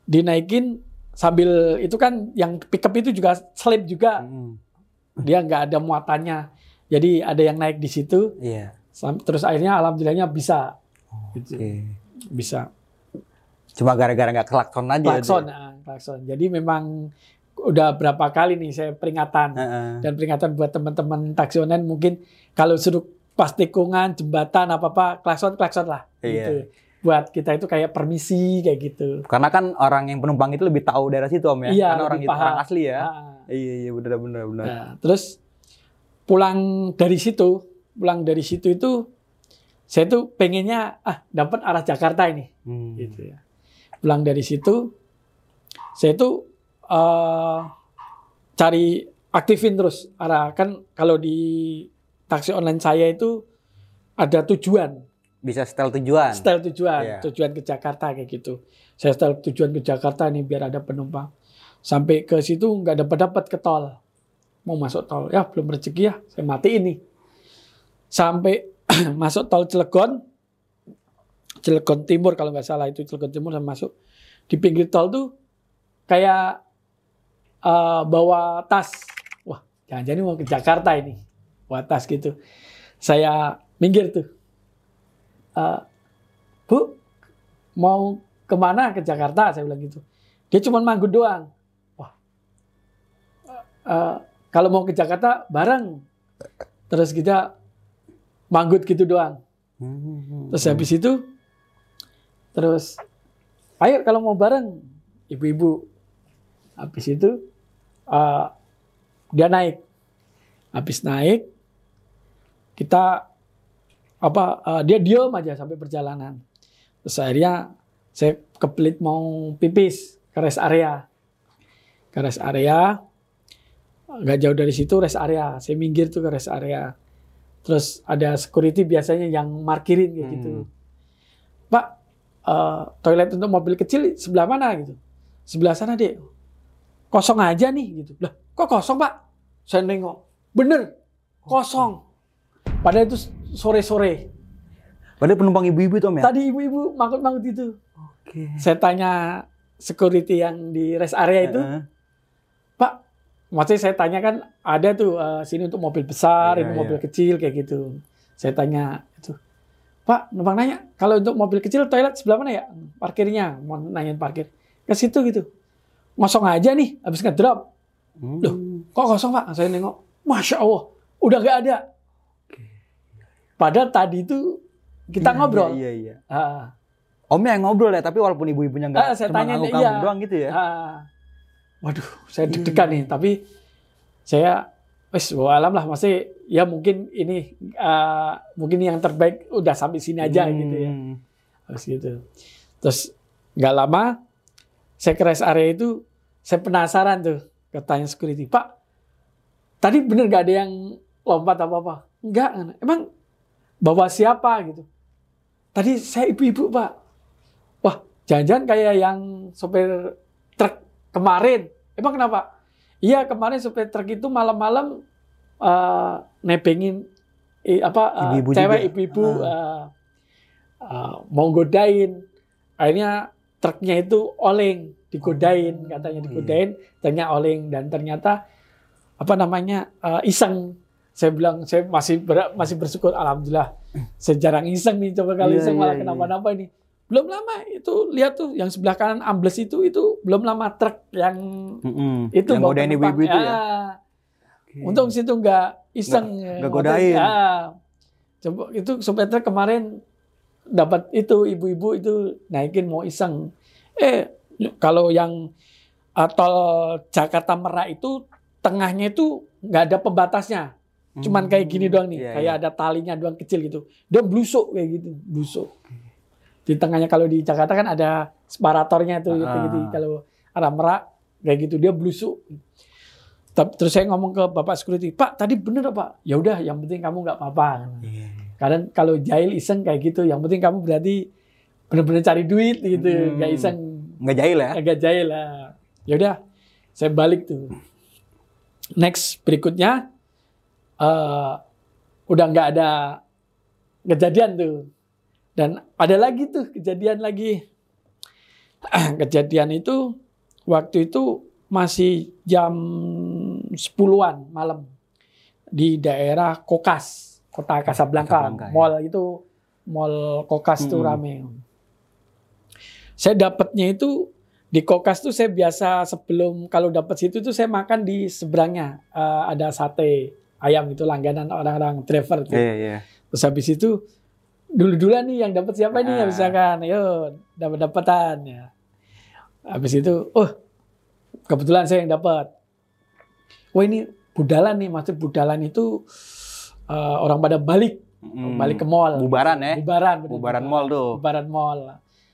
dinaikin sambil itu kan yang pickup itu juga slip juga Hmm. dia nggak ada muatannya Jadi ada yang naik di situ, Iya. terus akhirnya alhamdulillahnya bisa, gitu. Oke. bisa Cuma gara-gara nggak klakson aja. klakson, tuh. nah, klakson. Jadi memang udah berapa kali nih saya peringatan Heeh. dan peringatan buat teman-teman taksi online mungkin kalau suruh pas tikungan jembatan apa apa klakson klakson lah, Iya. gitu. Buat kita itu kayak permisi kayak gitu. Karena kan orang yang penumpang itu lebih tahu daerah situ om ya. Iya, Karena orang itu orang asli ya. Ah. Iya iya benar benar benar. Nah, terus pulang dari situ, pulang dari situ itu saya tuh pengennya ah dapat arah Jakarta ini, Hmm. gitu ya. Pulang dari situ, saya tuh eh, cari aktifin terus arah kan kalau di taksi online saya itu ada tujuan, Bisa setel tujuan. setel tujuan, Iya. tujuan ke Jakarta kayak gitu. Saya setel tujuan ke Jakarta nih biar ada penumpang. Sampai ke situ nggak dapat dapat ke tol. Mau masuk tol, ya belum rezeki ya, saya mati ini. Sampai masuk tol Cilegon, Cilegon Timur kalau nggak salah itu Cilegon Timur saya masuk di pinggir tol tuh kayak eh, bawa tas. Wah, jangan-jangan mau ke Jakarta ini, bawa tas gitu. Saya minggir tuh. Eh, Bu, mau ke mana ke Jakarta? Saya bilang gitu. Dia cuma manggut doang. Wah, eh, kalau mau ke Jakarta bareng. Terus kita manggut gitu doang. Hmm. Terus habis itu, terus, ayo kalau mau bareng, ibu-ibu. Habis itu, eh, dia naik. Habis naik, kita apa? eh, dia diem aja sampai perjalanan. Terus akhirnya saya kebelit mau pipis ke rest area. Ke rest area, nggak jauh dari situ rest area. Saya minggir tuh ke rest area. Terus ada security biasanya yang markirin kayak gitu. Hmm. Pak, eh, toilet untuk mobil kecil sebelah mana gitu? Sebelah sana deh. Kosong aja nih gitu. Lah, kok kosong pak? Saya nengok. Bener, kosong. Padahal itu sore-sore. Padahal penumpang ibu-ibu itu om ya. Tadi ibu-ibu mangkut-mangkut itu. Oke. Saya tanya security yang di rest area itu, Heeh. Pak, maksudnya saya tanya kan ada tuh eh, sini untuk mobil besar, Iya, ini iya. mobil kecil kayak gitu. Saya tanya itu, Pak, numpang nanya, kalau untuk mobil kecil toilet sebelah mana ya? Parkirnya, mau nanyain parkir. Ke situ gitu. Ngosong aja nih, habis ngedrop. Hmm. Loh, kok kosong Pak? Saya nengok, Masya Allah, udah nggak ada. Padahal tadi itu kita Iya, ngobrol. Iya iya. iya. Ah, Omnya yang ngobrol ya, tapi walaupun ibu-ibunya nggak Ah, saya cuma tanya, iya. doang gitu ya. ah. Waduh, saya deg-degan nih. Tapi saya, wes, alam lah, masih ya mungkin ini ah, mungkin yang terbaik udah sampai sini aja Hmm. gitu ya. Terus gitu. Terus nggak lama saya ke rest area itu saya penasaran tuh katanya security Pak tadi bener gak ada yang lompat apa apa enggak emang bawa siapa gitu tadi saya ibu-ibu Pak wah jangan-jangan kayak yang sopir truk kemarin emang kenapa iya kemarin sopir truk itu malam-malam eh, nebengin eh, apa eh, Ibu-ibu cewek juga. ibu-ibu Ah. eh, eh, mau godain akhirnya truknya itu oleng digodain katanya iya. digodain ternyata oleng dan ternyata apa namanya eh, iseng saya bilang saya masih ber- masih bersyukur alhamdulillah saya jarang iseng nih coba kalau Iya, iseng iya, malah iya. kenapa-napa ini belum lama itu lihat tuh yang sebelah kanan ambles itu itu belum lama truk yang Mm-mm. itu yang godain ibu-ibu itu ya. Oke. Untung situ nggak iseng. nggak godain. Ya. Coba itu supir truk kemarin dapat itu ibu-ibu itu naikin mau iseng. Eh kalau yang uh, tol Jakarta Merak itu tengahnya itu nggak ada pembatasnya. Cuman kayak gini doang nih, Iya, kayak iya. ada talinya doang kecil gitu. Dia blusuk kayak gitu, blusuk. Di tengahnya kalau di Jakarta kan ada separatornya tuh gitu, Ah. gitu. Kalau arah Merak kayak gitu dia blusuk. Terus saya ngomong ke Bapak security, Pak tadi bener Pak? Ya udah, yang penting kamu nggak apa-apa. Iya. Karena kalau jahil iseng kayak gitu, yang penting kamu berarti bener-bener cari duit gitu, Hmm. nggak iseng, Nggak jahil ya. agak jahil lah. Ya udah, saya balik tuh. Next berikutnya, eh udah nggak ada kejadian tuh. Dan ada lagi tuh kejadian lagi. kejadian itu waktu itu masih jam 10-an malam. di daerah Kokas, kota. Casablanca, ya. Mall itu mall Kokas tuh Mm-mm. rame. Saya dapatnya itu di Kokas tuh saya biasa sebelum kalau dapat situ tuh saya makan di seberangnya Eh, ada sate ayam itu langganan orang-orang driver tuh. Iya, iya. Terus habis itu dulu duluan nih yang dapat siapa nih Ah. misalkan, ayo dapat dapatan ya. Habis itu, oh kebetulan saya yang dapat. Wah ini budalan nih, maksud budalan itu eh, orang pada balik, Mm. balik ke mall. Bubaran ya. Bubaran, bener, Bubaran mall tuh. Bubaran mall.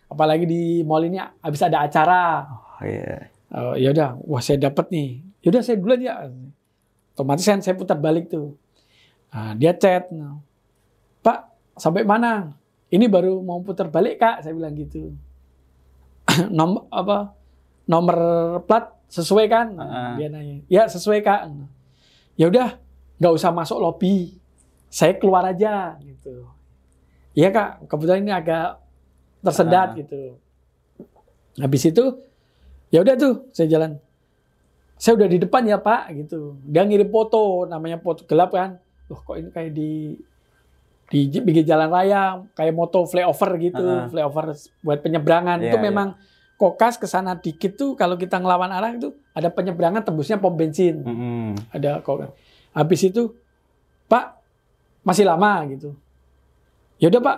Apalagi di mall ini habis ada acara. Oh, iya. Oh, ya udah, wah saya dapat nih. Ya udah saya duluan ya. Otomatis kan saya putar balik tuh. Nah, dia chat, nah, sampai mana? Ini baru mau putar balik kak, saya bilang gitu. nomor apa? Nomor plat sesuai kan? Ah. Dia nanya. Ya sesuai kak. Ya udah, nggak usah masuk lobby. Saya keluar aja gitu. Iya kak, kebetulan ini agak tersendat Ah. gitu. Habis itu ya udah tuh saya jalan saya udah di depan ya pak gitu dia ngirim foto namanya foto gelap kan loh kok ini kayak di di pinggir jalan raya kayak moto flyover gitu Ah. flyover buat penyeberangan Iya, itu iya. memang kokas ke sana dikit tuh kalau kita ngelawan arah itu ada penyeberangan tembusnya pom bensin Mm-mm. ada kokas habis itu pak masih lama gitu ya udah pak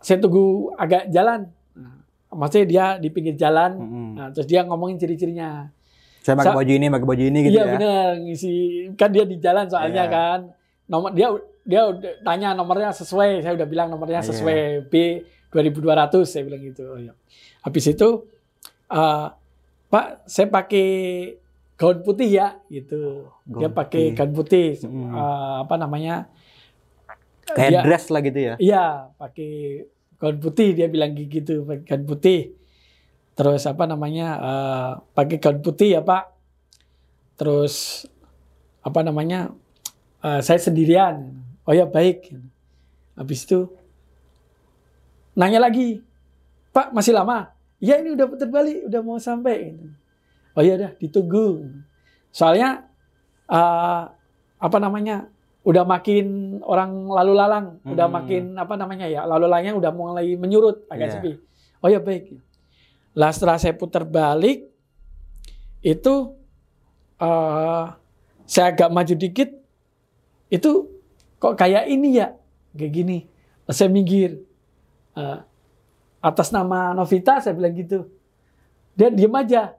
saya tunggu agak jalan Nah, maksudnya dia di pinggir jalan Mm-mm. Nah, terus dia ngomongin ciri-cirinya. Saya pakai Sa- baju ini, pakai baju ini gitu iya ya. bener, ngisi kan dia di jalan soalnya Iya. kan. Nomor dia dia udah tanya nomornya sesuai, saya udah bilang nomornya Iya. sesuai B 2200 saya bilang gitu. Oh, iya. Habis itu eh, Pak, saya pakai gaun putih ya gitu. dia Gaun pakai putih. gaun putih Mm. eh, apa namanya? Kayak Dia- dress lah gitu ya. Iya, pakai gaun putih dia bilang gitu, pakai gaun putih. Terus apa namanya? eh, pakai gaun putih ya, Pak. Terus apa namanya? eh, saya sendirian. Oh ya, baik. Habis itu nanya lagi. Pak, masih lama? Iya, ini udah putar balik, udah mau sampai. Oh ya udah, ditunggu. Soalnya eh, apa namanya? udah makin orang lalu lalang, udah Hmm. makin apa namanya ya, lalu lalangnya udah mulai menyurut agak Iya. sepi. Oh ya baik. Lah setelah saya putar balik itu eh saya agak maju dikit itu kok kayak ini ya, kayak gini. Saya minggir. Eh, atas nama Novita saya bilang gitu. Dia diem aja.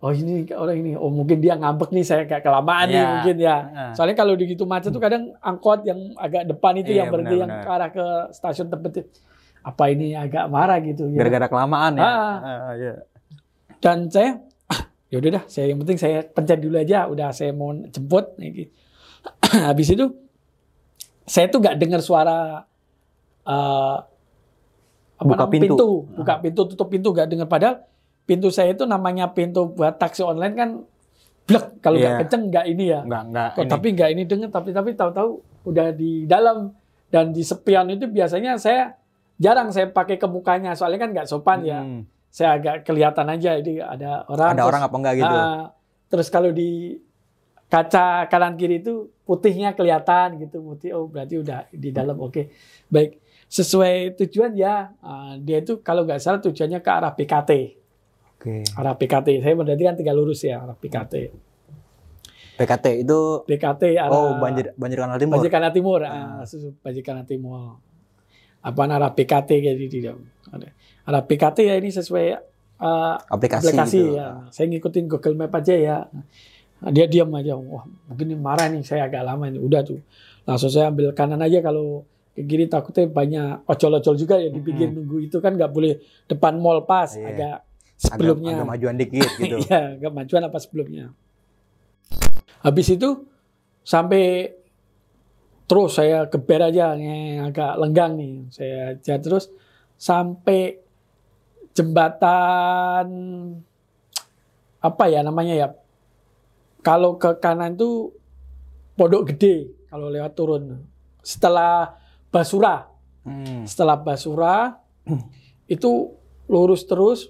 Oh ini orang ini, oh mungkin dia ngambek nih saya kayak kelamaan nih Iya. mungkin ya. Soalnya kalau di gitu macet tuh kadang angkot yang agak depan itu Iya, yang berhenti yang ke arah ke stasiun terdekat. Apa ini agak marah gitu ya. Gara-gara kelamaan ya. Ah. Ah, iya. Dan saya ya udah dah, saya yang penting saya pencet dulu aja, udah saya mau jemput gitu. Habis itu saya tuh nggak dengar suara eh, apa Buka namanya, pintu. buka pintu, tutup pintu nggak dengar padahal pintu saya itu namanya pintu buat taksi online kan blek kalau nggak Iya. kenceng nggak ini ya. Enggak, enggak. Kok, ini. tapi nggak ini dengar tapi tapi tahu-tahu udah di dalam dan di sepian itu biasanya saya jarang saya pakai ke mukanya soalnya kan nggak sopan ya. Hmm. Saya agak kelihatan aja ini ada orang. Ada terus- orang apa enggak gitu. Ah, terus kalau di kaca kanan kiri itu putihnya kelihatan gitu putih oh berarti udah di dalam oke baik sesuai tujuan ya ah, dia itu kalau nggak salah tujuannya ke arah PKT Oke. arah PKT saya berarti kan tinggal lurus ya arah PKT PKT itu PKT arah oh banjir banjir kanal timur. Banjir Kanal Timur, Ah. susu Banjir Kanal Timur. Apa arah PKT kayak di di ada. Arah PKT ya ini sesuai ah, aplikasi, aplikasi gitu. ya. Saya ngikutin Google Map aja ya. Nah, dia diam aja. Wah, mungkin marah nih saya agak lama ini. Udah tuh. Langsung saya ambil kanan aja kalau kayak gini takutnya banyak ocol-ocol juga ya di pinggir nunggu itu kan nggak boleh depan mall pas Iya. agak Agak, sebelumnya. agak majuan dikit gitu. Iya, agak majuan apa sebelumnya. Habis itu sampai terus saya geber aja yang agak lenggang nih. Saya jalan terus sampai jembatan apa ya namanya ya? Kalau ke kanan itu Pondok Gede kalau lewat turun. Setelah Basura, Hmm. setelah Basura itu lurus terus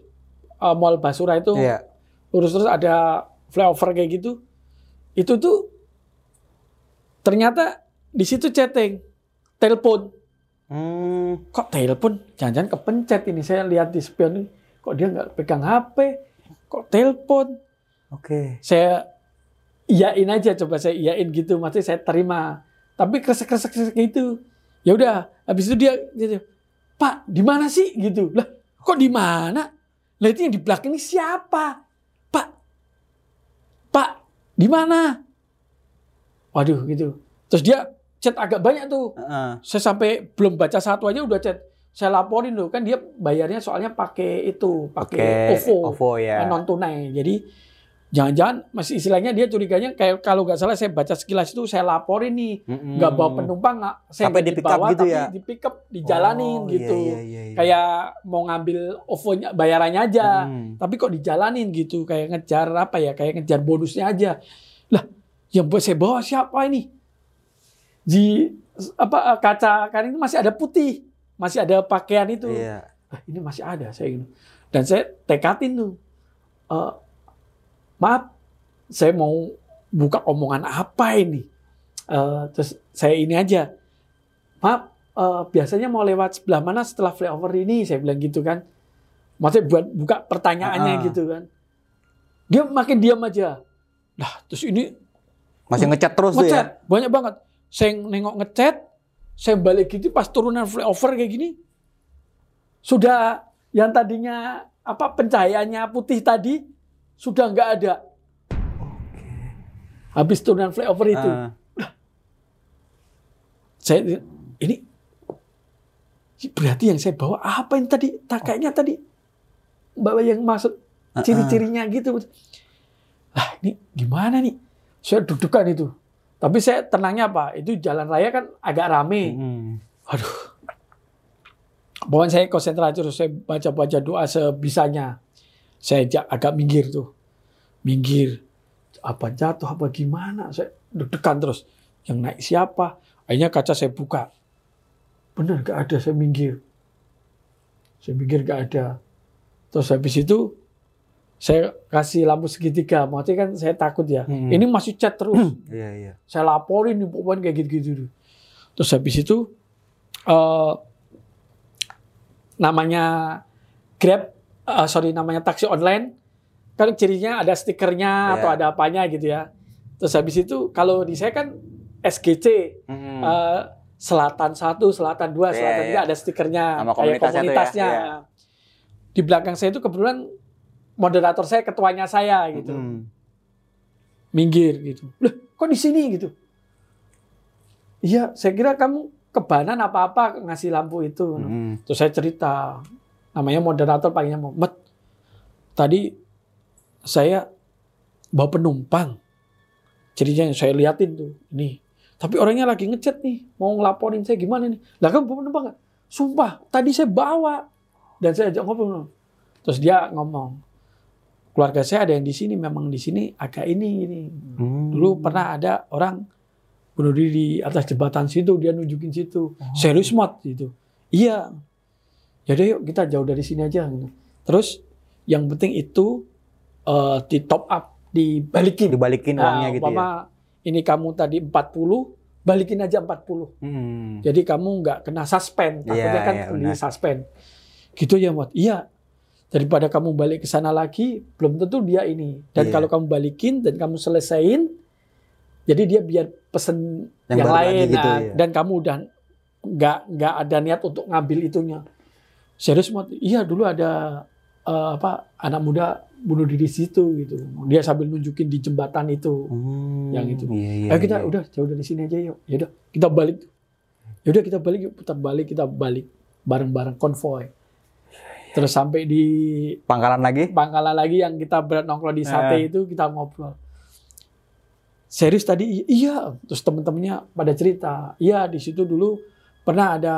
eh, Mall Basura itu Iya. lurus terus ada flyover kayak gitu itu tuh Ternyata di situ chatting, telepon. Hmm. Kok telepon? Jangan-jangan kepencet ini. Saya lihat di spion ini. Kok dia nggak pegang HP? Kok telepon? Oke. Saya iyain aja, coba saya iyain gitu. Maksudnya saya terima. Tapi kresek-kresek gitu. Ya udah, habis itu dia gitu. Pak, di mana sih gitu? Lah, kok di mana? Lah itu yang di belakang ini siapa? Pak. Pak, di mana? Waduh gitu. Terus dia chat agak banyak tuh. Heeh. Saya sampai belum baca satu aja udah chat. Saya laporin loh kan dia bayarnya soalnya pakai itu, pakai Oke. OVO, OVO ya. non tunai. Jadi jangan-jangan masih istilahnya dia curiganya kayak kalau nggak salah saya baca sekilas itu saya laporin nih nggak bawa penumpang nggak saya Sampai di pick up dibawa, gitu tapi ya? di pick up dijalanin Oh, gitu iya, iya, iya, iya. kayak mau ngambil OVO-nya bayarannya aja Mm. tapi kok dijalanin gitu kayak ngejar apa ya kayak ngejar bonusnya aja lah yang buat saya bawa siapa ini di apa kaca kan ini masih ada putih masih ada pakaian itu Iya. "Ah, ini masih ada saya gitu. dan saya tekatin tuh "Eh, maaf saya mau buka omongan apa ini? Eh, terus saya ini aja. Maaf eh, biasanya mau lewat sebelah mana setelah flyover ini? Saya bilang gitu kan. Maksudnya buat buka pertanyaannya Ah. gitu kan. Dia makin diam aja. Lah terus ini Masih ngechat terus tuh ngechat ya. banyak banget. Saya nengok ngechat saya balik gitu pas turunan flyover kayak gini. Sudah yang tadinya apa pencahayaannya putih tadi sudah nggak ada. Habis turunan flyover itu. Ah. saya ini berarti yang saya bawa apa yang tadi tak kayaknya tadi? Bawa yang masuk Ah, ciri-cirinya gitu. Lah ini gimana nih? Saya dudukan itu. Tapi saya tenangnya apa? Itu jalan raya kan agak rame. Aduh. Pokoknya saya konsentrasi terus saya baca-baca doa sebisanya saya agak minggir tuh. Minggir. Apa jatuh apa gimana? Saya deg-degan terus. Yang naik siapa? Akhirnya kaca saya buka. Bener gak ada saya minggir. Saya minggir gak ada. Terus habis itu saya kasih lampu segitiga. Maksudnya kan saya takut ya. Hmm. ini masih chat terus. Iya, iya. saya laporin nih pokoknya kayak gitu-gitu terus habis itu eh namanya Grab eh, sorry namanya taksi online kan cirinya ada stikernya Iya. atau ada apanya gitu ya terus habis itu kalau di saya kan SGC Mm. eh, selatan satu selatan dua Iya, selatan tiga iya. ada stikernya Sama kayak komunitasnya ya, komunitasnya iya. di belakang saya itu kebetulan moderator saya ketuanya saya gitu Mm. minggir gitu. Loh, kok di sini gitu? Iya, saya kira kamu kebanan apa-apa ngasih lampu itu. Mm. Terus saya cerita, namanya moderator panggilnya Muhammad. Tadi saya bawa penumpang. Ceritanya saya liatin tuh, nih. Tapi orangnya lagi ngechat nih, mau ngelaporin saya gimana nih. Lah kan bawa penumpang nggak? Sumpah, tadi saya bawa. Dan saya ajak ngobrol. Terus dia ngomong, keluarga saya ada yang di sini, memang di sini agak ini, ini. Mm. Dulu pernah ada orang bunuh diri di atas jembatan situ, dia nunjukin situ. Serius mod gitu. Iya. Yaudah yuk kita jauh dari sini aja. gitu. Terus yang penting itu eh, di top up, dibalikin. Dibalikin uangnya Nah, gitu ya. umpama ini kamu tadi 40, balikin aja 40. Mm. Jadi kamu nggak kena suspend. Takutnya Iya, kan iya, di suspend. Gitu ya, Mod. Iya. Daripada kamu balik ke sana lagi, belum tentu dia ini. Dan Iya. kalau kamu balikin dan kamu selesain, jadi dia biar pesen Yang yang, lagi lain. gitu, nah, iya. Dan kamu udah nggak nggak ada niat untuk ngambil itunya. Serius, Mod? Iya, dulu ada eh, apa anak muda bunuh diri situ gitu. Dia sambil nunjukin di jembatan itu. Mm. Yang itu. Iya, iya, Ayo kita iya. udah jauh dari sini aja yuk. Ya udah kita balik. Ya udah kita balik yuk putar balik kita balik bareng-bareng konvoy. Terus sampai di Pangkalan lagi? Pangkalan lagi yang kita berat nongkrong di sate Eh. itu kita ngobrol. Serius tadi iya terus temen-temennya pada cerita iya di situ dulu pernah ada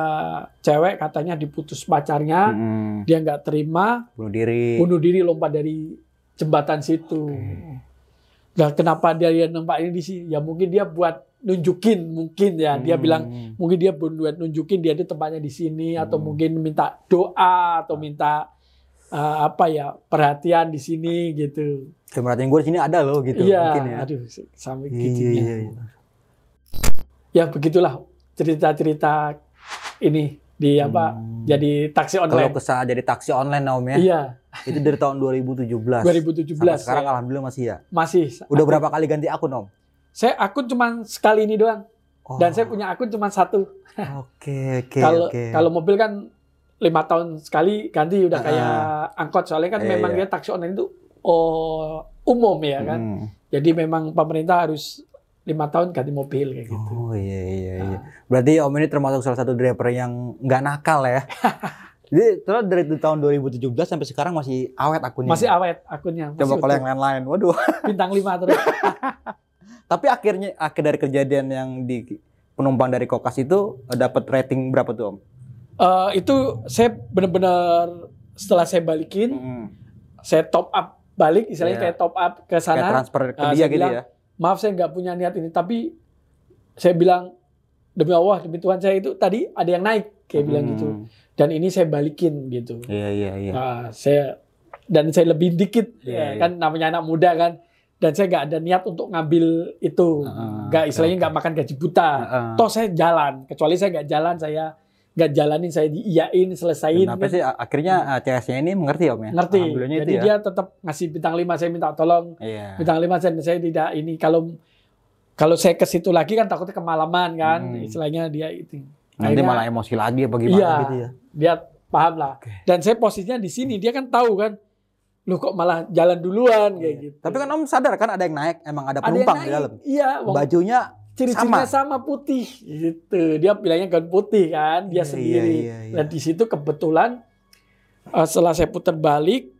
cewek katanya diputus pacarnya Mm. dia nggak terima Bunuh diri. bunuh diri lompat dari jembatan situ. Nah, kenapa dia nempak ini di sini? Ya mungkin dia buat nunjukin mungkin ya. Dia Hmm. bilang mungkin dia buat nunjukin dia itu tempatnya di sini atau Hmm. mungkin minta doa atau minta uh, apa ya perhatian di sini gitu. Kayak merhatiin gue di sini ada loh gitu. Iya, Mungkin ya. aduh sampai Iya, iya, iya. ya begitulah cerita-cerita ini di apa Hmm. jadi taksi Kalau online. kesah jadi taksi online Om ya. Iya, Itu dari tahun 2017. 2017 Sampai sekarang saya alhamdulillah masih ya. masih. Udah akun- berapa kali ganti akun Om? Saya akun cuma sekali ini doang Oh, dan saya punya akun cuma satu. Oke oke Kalau oke. kalau mobil kan lima tahun sekali ganti udah Ah. kayak angkot soalnya kan Iya, memang iya. dia taksi online itu oh, umum ya kan. Hmm. Jadi memang pemerintah harus lima tahun ganti mobil kayak gitu. Oh iya iya iya. Ah. Berarti Om ini termasuk salah satu driver yang nggak nakal ya. Jadi terus dari tahun 2017 sampai sekarang masih awet akunnya. Masih awet akunnya. Coba masih kalau utuh. yang lain-lain. Waduh. bintang lima terus. Tapi akhirnya akhir dari kejadian yang di penumpang dari Kokas itu eh, dapat rating berapa tuh Om? Eh, itu saya benar-benar setelah saya balikin, Hmm. saya top up balik, istilahnya Iya. kayak top up ke Kayak sana. transfer ke Ah, dia gitu bilang, ya. Maaf saya nggak punya niat ini, tapi saya bilang demi Allah, demi Tuhan saya itu tadi ada yang naik, kayak bilang gitu. Hmm. Dan ini saya balikin gitu. Iya iya iya. Nah, saya dan saya lebih dikit, Iya, ya, iya. kan namanya anak muda kan. Dan saya nggak ada niat untuk ngambil itu, Ah, nggak istilahnya oke, nggak makan gaji buta. Heeh. Toh saya jalan, kecuali saya nggak jalan, saya nggak jalanin, saya diiyain, selesaiin. Kenapa kan. sih akhirnya uh, CS-nya ini mengerti Om ya? ngerti. Jadi itu ya. dia tetap ngasih bintang 5 saya minta tolong Iya. bintang 5 saya, saya tidak ini kalau kalau saya ke situ lagi kan takutnya kemalaman kan Hmm. istilahnya dia itu. Nanti Akhirnya malah emosi lagi apa gimana Iya. gitu ya. dia paham lah. Oke. Dan saya posisinya di sini dia kan tahu kan lu kok malah jalan duluan kayak gitu. Iya. Tapi kan Om sadar kan ada yang naik, emang ada ada penumpang naik. di dalam. Iya, wong Bajunya ciri-cirinya sama. putih gitu. Dia bilangnya gaun putih kan, dia Iya, sendiri. iya, iya, iya. Dan di situ kebetulan eh, setelah saya putar balik,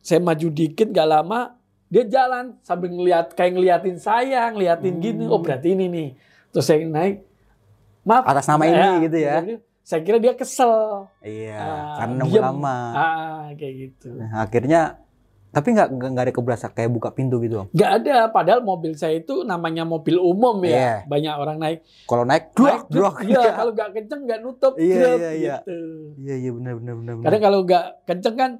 saya maju dikit gak lama, dia jalan sambil ngeliat kayak ngeliatin saya, ngeliatin Hmm. gini. Oh berarti ini nih. Terus saya naik, maaf. Atas nama ini gitu ya. Saya kira dia kesel. Iya, Ah, karena nunggu lama. Ah, kayak gitu. Nah, akhirnya tapi nggak nggak nggak ada keberasa kayak buka pintu gitu om. Gak ada, padahal mobil saya itu namanya mobil umum ya. Iya. Banyak orang naik. Kalau naik, duak, duak. Iya, kalau gak kenceng gak nutup. Iya, iya, iya. gitu. Iya iya benar benar benar. Kadang kalau nggak kenceng kan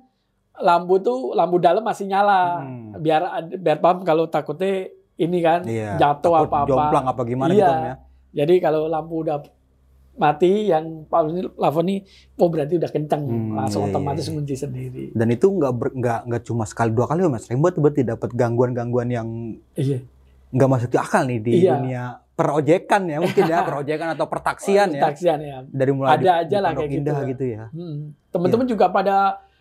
lampu tuh lampu dalam masih nyala. Hmm. Biar biar paham kalau takutnya ini kan Iya. jatuh Takut apa-apa. Jomplang apa gimana Iya. gitu om ya. Jadi kalau lampu udah mati yang Pak Lavon ini oh berarti udah kenceng Hmm, langsung iya, otomatis iya. ngunci sendiri. Dan itu nggak nggak nggak cuma sekali dua kali ya. Sering banget berarti dapat gangguan-gangguan yang Iya. nggak masuk di akal nih di Iya. dunia perojekan ya mungkin ya perojekan atau pertaksian ya. Taksian ya. Dari mulai Ada di- aja di lah kayak Indah gitu. gitu ya. Hmm. Teman-teman juga pada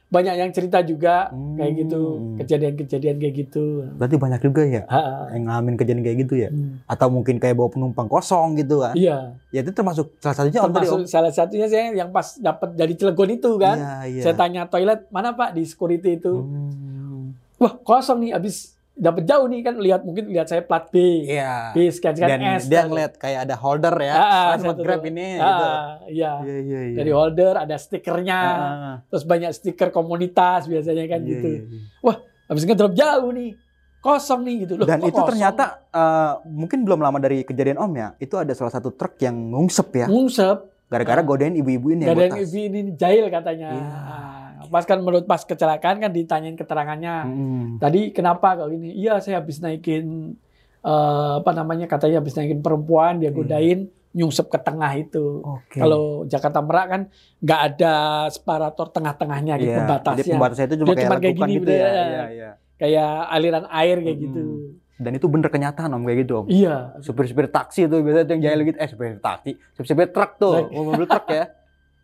banyak yang cerita juga kayak gitu Hmm. kejadian-kejadian kayak gitu. Berarti banyak juga ya Ha, yang ngalamin kejadian kayak gitu ya. hmm. Atau mungkin kayak bawa penumpang kosong gitu kan. Iya. Ya itu termasuk salah satunya om tadi. Termasuk salah satunya saya yang pas dapat dari Cilegon itu kan. Iya, iya. Saya tanya toilet mana Pak di security itu. Hmm. Wah kosong nih abis dapat jauh nih kan lihat mungkin lihat saya plat B. Iya. B sekian sekian Dan S. dia ngeliat kayak ada holder ya. Ah, Ah, satu buat grab ini Ah, gitu. Iya. Iya iya iya. Dari holder ada stikernya. Ah, Terus banyak stiker komunitas biasanya kan iya, gitu. iya, iya. Habis ngedrop jauh nih. Kosong nih gitu loh. Dan itu kosong? ternyata eh, mungkin belum lama dari kejadian Om ya. Itu ada salah satu truk yang ngungsep ya. ngungsep. Gara-gara Ah. godain ibu-ibu ini botas. ibu ini jahil katanya. Iya. Pas kan menurut pas kecelakaan kan ditanyain keterangannya. Hmm. Tadi kenapa kalau ini? Iya saya habis naikin eh, apa namanya katanya habis naikin perempuan dia Iya. godain nyungsep ke tengah itu. Oke. Kalau Jakarta Merak kan nggak ada separator tengah-tengahnya gitu Iya, Jadi pembatasnya. pembatasnya itu cuma Dia kayak cuma kayak gini, gitu ya. udah. Iya, iya. Kayak aliran air kayak Hmm. gitu. Dan itu bener kenyataan Om kayak gitu Om. Iya. Supir-supir taksi tuh biasanya yang jahil gitu. Eh supir taksi. Supir-supir truk tuh. Mobil truk ya.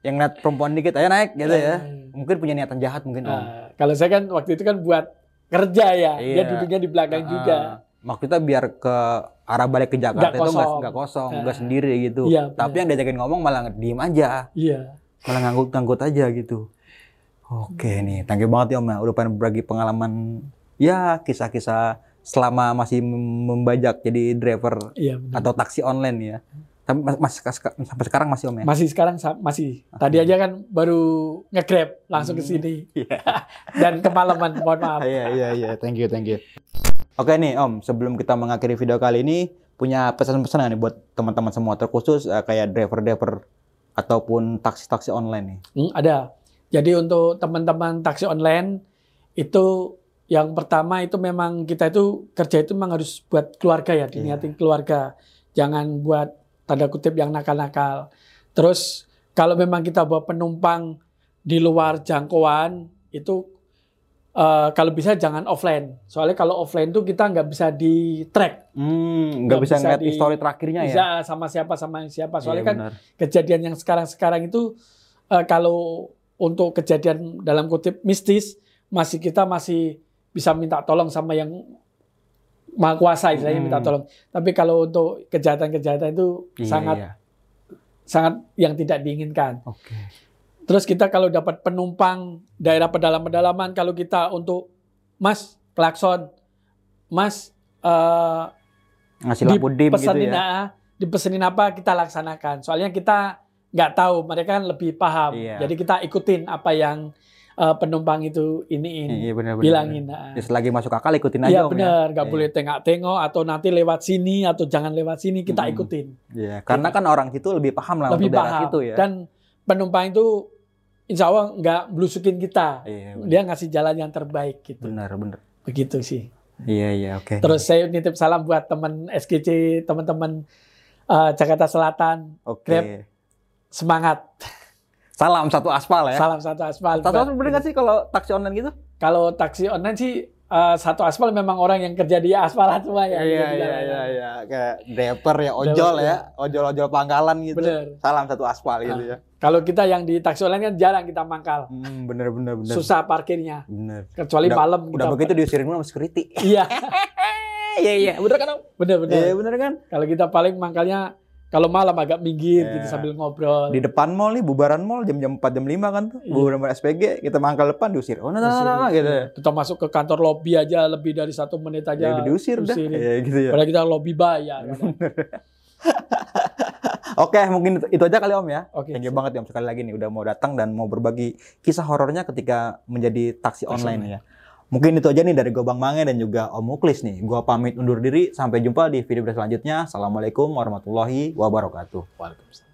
Yang ngeliat perempuan dikit ayo naik gitu ya. Eh, Mungkin punya niatan jahat mungkin Om. Nah, kalau saya kan waktu itu kan buat kerja ya. Dia Iya. duduknya di belakang Ah, juga. Maksudnya biar ke arah balik ke Jakarta Nggak itu nggak kosong. nggak kosong, Ah. nggak sendiri gitu. Iya, Tapi yang diajakin ngomong malah diem aja, Iya. malah nganggut-nganggut aja gitu. Oke nih, thank you banget ya Om ya. Udah berbagi pengalaman ya kisah-kisah selama masih mem- membajak jadi driver Iya atau taksi online ya. Tapi mas, sampai sekarang masih Om ya. Masih sekarang sa- masih. Tadi aja kan baru nge-grab langsung ke sini. Iya. Dan kemalaman, mohon maaf. Iya iya iya, thank you thank you. Oke nih Om, sebelum kita mengakhiri video kali ini punya pesan-pesan nggak nih buat teman-teman semua terkhusus eh, kayak driver-driver ataupun taksi-taksi online nih. Hmm, ada. Jadi untuk teman-teman taksi online itu yang pertama itu memang kita itu kerja itu memang harus buat keluarga ya, diniatin keluarga. Jangan buat tanda kutip yang nakal-nakal. Terus kalau memang kita bawa penumpang di luar jangkauan itu eh, kalau bisa jangan offline. Soalnya kalau offline tuh kita nggak bisa di track. Hmm, nggak bisa bisa ngeliat di- histori terakhirnya ya. Bisa sama siapa sama siapa. Soalnya Iya, kan benar. kejadian yang sekarang-sekarang itu eh, kalau untuk kejadian dalam kutip mistis masih kita masih bisa minta tolong sama yang maha kuasa istilahnya Hmm. minta tolong. Tapi kalau untuk kejahatan-kejahatan itu Iya, sangat iya. sangat yang tidak diinginkan. Oke. Terus kita kalau dapat penumpang daerah pedalaman-pedalaman kalau kita untuk Mas klakson, Mas Ngasih lampu dim gitu ya. ah, dipesenin apa kita laksanakan. Soalnya kita nggak tahu, mereka kan lebih paham. Iya. Jadi kita ikutin apa yang eh, penumpang itu iniin, Iya benar benar. bilangin. benar. ah. Ya, selagi masuk akal ikutin aja Iya Om, ya. benar, nggak Iya. boleh tengok-tengok atau nanti lewat sini atau jangan lewat sini kita Mm-mm. ikutin. Iya, karena kan orang situ lebih paham lah Lebih untuk paham. situ ya. Dan penumpang itu insya Allah nggak belusukin kita. Iya. Dia ngasih jalan yang terbaik gitu. benar benar. Begitu sih. Iya iya oke. Terus saya nitip salam buat teman SGC, teman-teman eh, Jakarta Selatan. Oke. Grab. Semangat. Salam satu aspal ya. Salam satu aspal. Satu aspal bener nggak sih kalau taksi online gitu? Kalau taksi online sih eh, satu aspal memang orang yang kerja di aspalan semua Iya ya. Kerja di iya jalanan. iya iya kayak driver ya ojol ya, ojol-ojol pangkalan gitu. Bener. Salam satu aspal gitu Ah. ya. Kalau kita yang di taksi online kan jarang kita mangkal. Hmm, bener bener bener. Susah parkirnya. Bener. Kecuali Udah- malam Udah begitu diusirin sama security. Iya, Iya iya, bener kan? Om? bener bener. Iya bener kan? Kalau kita paling mangkalnya kalau malam agak minggir Iya. gitu sambil ngobrol. Di depan mall nih, bubaran mall jam-jam 4 jam 5 kan tuh. Iya. Bubaran SPG, kita mangkal depan diusir. Oh, nah, nah, nah, nah, gitu. ya. Kita masuk ke kantor lobby aja lebih dari satu menit aja. Ya, diusir dah. Iya gitu ya. Padahal kita lobby bayar. Oke, mungkin itu, aja kali Om ya. Oke. Thank you banget ya Om sekali lagi nih udah mau datang dan mau berbagi kisah horornya ketika menjadi taksi online ya. Mungkin itu aja nih dari gue Bang Mange dan juga Om Muklis nih. Gua pamit undur diri. Sampai jumpa di video selanjutnya. Assalamualaikum warahmatullahi wabarakatuh. Waalaikumsalam.